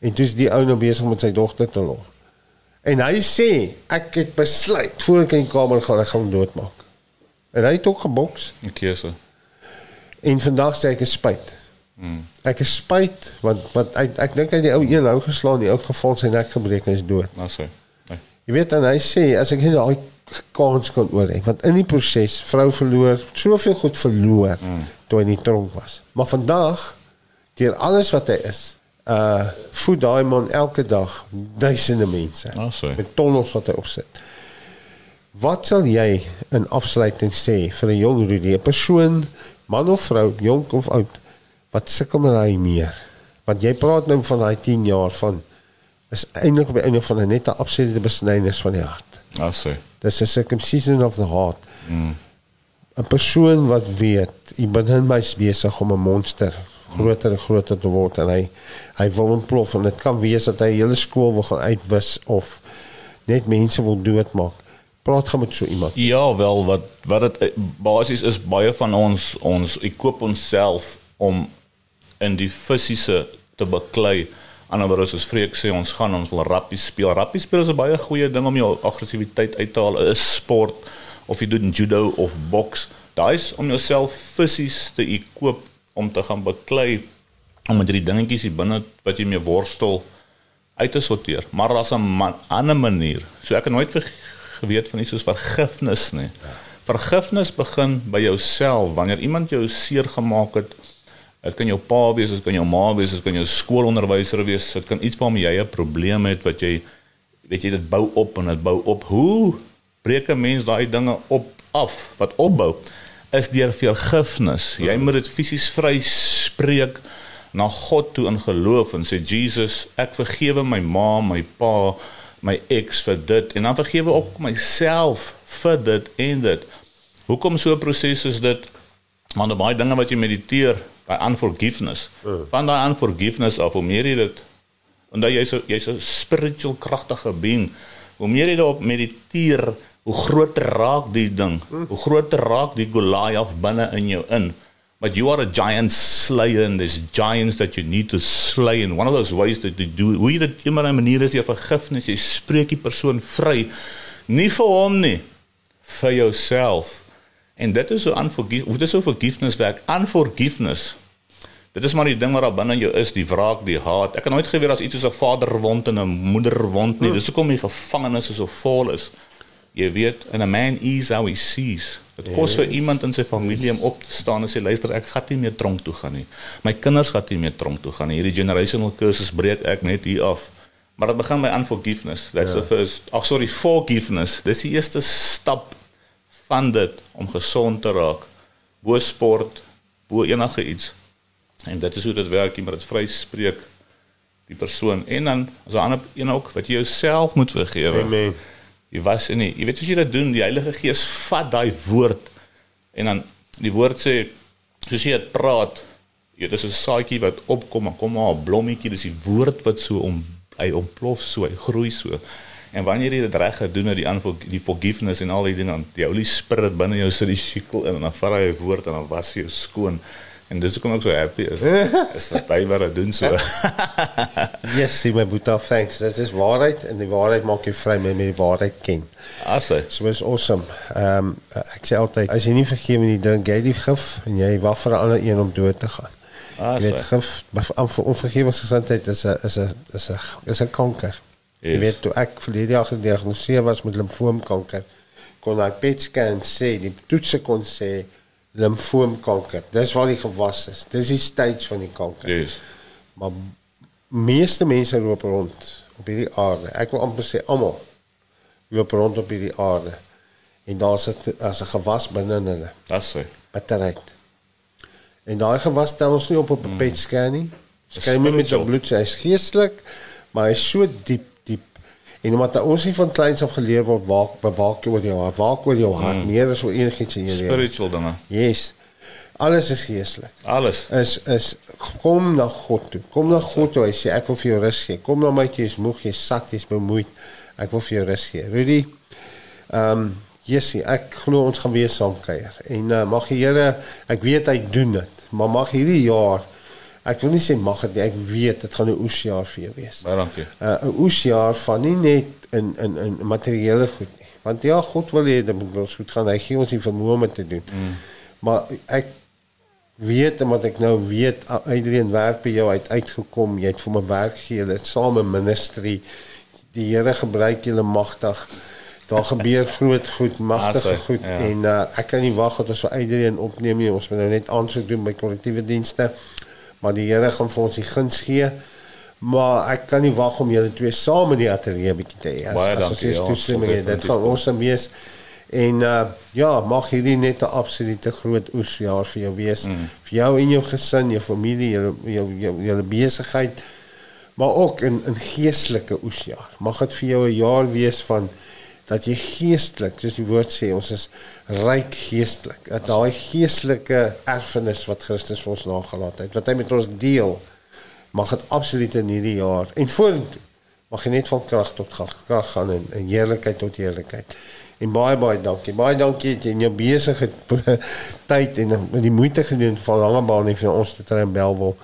Speaker 2: En dis die ou nou besig met sy dogter te los. En hy sê ek het besluit voor ek in die kamer gaan ek gaan doodmaak. En hy het ook geboks
Speaker 3: Die keuse.
Speaker 2: en vandag sê ek is spyt. Hmm. Ek is spyt want want ek ek dink hy die ou een hou geslaan, die ou geval sy nek gebreek en is dood.
Speaker 3: Asai. Nee.
Speaker 2: Jy weet en hy sê as ek net daai kans kan oorhê want in die proses vrou verloor soveel goed verloor mm. toe hy in die tronk was. Maar vandag deur alles wat hy is, uh voed daai man elke dag duisende mense
Speaker 3: Asai.
Speaker 2: met tonnels wat hy opsit. Wat sal jy in afsluiting sê vir 'n jong Rudy, 'n persoon, man of vrou, jonk of oud, wat sukkel met daai meer? Want jy praat nou van daai 10 jaar van is eintlik op die einde van 'n net 'n absolute besnydenis van die hart.
Speaker 3: Asai.
Speaker 2: Dis 'n circumcision of the heart. 'n Persoon wat weet, jy begin mys besig om 'n monster groter en groter te word en hy hy wil ontplof en dit kan wees dat hy hele skool wil gaan uitwis of net mense wil doodmaak. Praat gaan met so iemand.
Speaker 3: Ja, wel wat wat dit eh, basies is baie van ons ons ek koop onsself om in die fisiese te beklei. Anderswoorde soos Freek sê ons gaan ons wil rappie speel. Rappie speel is 'n baie goeie ding om jou aggressiwiteit uit te haal. 'n Sport of jy doen judo of boks. Daai is om jouself fisies te ekoop om te gaan beklei om met hierdie dingetjies hier binne wat jy mee worstel uit te sorteer. Maar daar's 'n man, ander manier. So ek het nooit ver, geweet van iets soos vergifnis nie. Vergifnis begin by jouself. Wanneer iemand jou seer gemaak het, dit kan jou pa wees, dit kan jou ma wees, dit kan jou skoolonderwyser wees, dit kan iets waarmee jy 'n probleem het wat jy weet jy dit bou op en dit bou op. Hoe breek 'n mens daai dinge op af wat opbou? Is deur vergifnis. Jy moet dit fisies vry spreek na God toe in geloof en sê Jesus, ek vergewe my ma, my pa, my ex vir dit en dan vergewe ook myself vir dit en dit. Hoekom so 'n proses is dit? Want baie dinge wat jy mediteer, daai unforgiveness. Van daai unforgiveness af hoe meer jy dit omdat jy's so, jy's 'n spiritual kragtige being, hoe meer jy daarop mediteer, hoe groter raak die ding. Hoe groter raak die Goliath binne in jou in. But you are a giant slayer and there's giants that you need to slay and one of those ways that you do hoe jy dit op 'n manier is jy vergifnis, jy spreek die persoon vry. Nie vir hom nie, vir jouself. En dit is so unforgive, dit is so forgiveness werk. Unforgiveness. Dit is maar die ding wat daar binne jou is, die wraak, die haat. Ek het nooit geweet as iets soos 'n vaderwond en 'n moederwond nie. Dis hoekom die gevangenis so vol is. Jy weet, and a man is how he sees. Dit kos vir iemand in sy familie om op te staan en sê luister, ek gaan nie meer tronk toe gaan nie. My kinders gaan nie meer tronk toe gaan nie. Hierdie generational curses breek ek net hier af. Maar dit begin by unforgiveness. That's yeah. the first. Ag sorry, forgiveness. Dis die eerste stap van dit om gesond te raak. Bo sport, bo enige iets. En dit is hoe dit werk, jy moet dit vryspreek die persoon en dan as 'n ander een ook wat jy jouself moet vergewe.
Speaker 2: Amen.
Speaker 3: Jy was in nie. Jy weet as jy dit doen, die Heilige Gees vat daai woord en dan die woord sê soos jy dit praat, jy dis 'n saadjie wat opkom en kom maar 'n blommetjie, dis die woord wat so om hy ontplof so, hy groei so. En wanneer jy dit reg gedoen het, die aanvol die forgiveness en al die dinge, die Holy Spirit binne jou sit die sikkel in en dan vat hy woord en dan was jy skoon. En dis hoekom ek so happy is. is dat hy wat dit doen so.
Speaker 2: yes, see my boeta, thanks. Dit is waarheid en die waarheid maak jou vry met die waarheid ken.
Speaker 3: Asse.
Speaker 2: So is awesome. Ehm um, ek sê altyd as jy nie vergewe nie, gee jy gif en jy wag vir 'n ander een om dood te gaan. Asse. Jy weet gif, vir onvergewensgesindheid is 'n is 'n is 'n is 'n kanker. Yes. Jy weet toe ek verlede jaar gediagnoseer was met limfoomkanker, kon ek PET scan sê, die toetse kon sê limfoomkanker. Dis waar die gewas is. Dis die stage van die kanker.
Speaker 3: Yes.
Speaker 2: Maar meeste mense loop rond op hierdie aarde. Ek wil amper sê almal loop rond op hierdie aarde. En daar's 'n as 'n gewas binne in hulle.
Speaker 3: Das sê.
Speaker 2: Batteryt. En daai gewas tel ons nie op op 'n mm. PET scan nie. Skyn met met die bloed, hy's geestelik, maar hy's so diep En omdat ons nie van kleins af geleer word waak bewaak oor jou hart, waak oor jou hart mm. meer as oor enigiets in jou
Speaker 3: lewe. Spiritual dinge.
Speaker 2: Yes. Alles is geestelik.
Speaker 3: Alles.
Speaker 2: Is is kom na God toe. Kom na God toe. Hy sê ek wil vir jou rus gee. Kom na my toe, jy's moeg, jy's sat, jy's bemoeid. Ek wil vir jou rus gee. Rudy. Ehm um, Jessie, ek glo ons gaan weer saam kuier. En uh, mag die Here, ek weet hy doen dit, maar mag hierdie jaar ek wil nie sê mag dit ek weet dit gaan 'n oesjaar vir jou wees.
Speaker 3: Baie dankie.
Speaker 2: Uh, 'n uh, oesjaar van nie net in in in materiële goed nie. Want ja, God wil hê dit moet ons goed gaan. Hy gee ons die vermoë om te doen. Mm. Maar ek weet omdat ek nou weet Adrian werk by jou uit uitgekom. Jy het vir my werk gegee, dit same ministry. Die Here gebruik julle magtig. Daar gebeur groot goed, magtige goed ja. en uh, ek kan nie wag dat ons vir Adrian opneem nie. Ons moet nou net aansoek doen by kollektiewe dienste maar die Here gaan vir ons die guns gee. Maar ek kan nie wag om julle twee saam in die ateljee bietjie te hê. As,
Speaker 3: Baie dankie.
Speaker 2: As ons toestemming het, dit gaan ons wees. En uh ja, mag hierdie net 'n absolute groot oesjaar vir jou wees. Mm. Vir jou en jou gesin, jou familie, jou jou jou, jou besigheid, maar ook in 'n geestelike oesjaar. Mag dit vir jou 'n jaar wees van dat jy geestelik, soos die woord sê, ons is ryk geestelik. Dat daai geestelike erfenis wat Christus vir ons nagelaat het, wat hy met ons deel, mag dit absoluut in hierdie jaar en vorentoe mag jy net van krag tot krag, krag gaan en, en heerlikheid tot heerlikheid. En baie baie dankie. Baie dankie dat jy in jou besige tyd en in die moeite gedoen van Langebaan en vir ons te try en bel wil.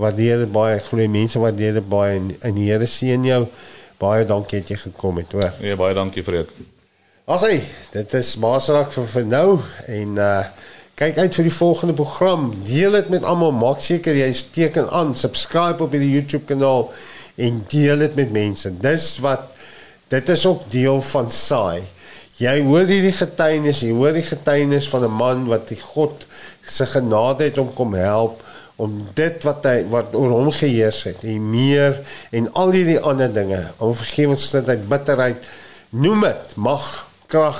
Speaker 2: Waardeer dit baie. Ek glo mense waardeer dit baie en, en die Here seën jou baie dankie dat jy gekom het, hoor.
Speaker 3: Nee, baie dankie Fred.
Speaker 2: Asai, dit is Maasrak vir, vir nou en uh kyk uit vir die volgende program. Deel dit met almal. Maak seker jy teken aan, subscribe op die YouTube kanaal en deel dit met mense. Dis wat dit is ook deel van saai. Jy hoor hierdie getuienis, jy hoor die getuienis van 'n man wat die God se genade het om kom help om dit wat hy wat oor hom geheers het, en meer en al hierdie ander dinge, om vergewensgesindheid, bitterheid, noem dit, mag, krag,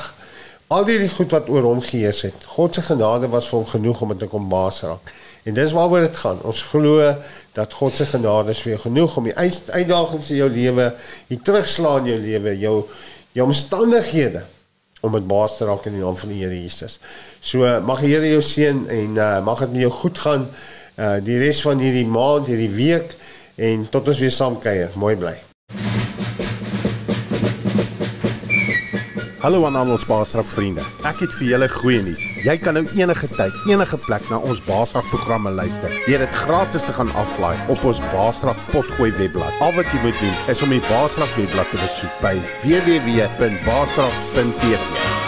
Speaker 2: al hierdie goed wat oor hom geheers het. God se genade was vir hom genoeg om dit te kom baas raak. En dis waaroor dit gaan. Ons glo dat God se genade is vir jou genoeg om die uitdagings in jou lewe, die terugslaan in jou lewe, jou jou omstandighede om dit baas te raak in die naam van die Here Jesus. So mag die Here jou seën en uh, mag dit met jou goed gaan uh die res van hierdie maand, hierdie week en tot ons weer saam kuier. Mooi bly.
Speaker 1: Hallo aan al ons Baasrak vriende. Ek het vir julle goeie nuus. Jy kan nou enige tyd, enige plek na ons Baasrak programme luister. Deur dit gratis te gaan aflaai op ons Baasrak potgooi webblad. Al wat jy moet doen is om die Baasrak webblad te besoek by www.baasrak.tv.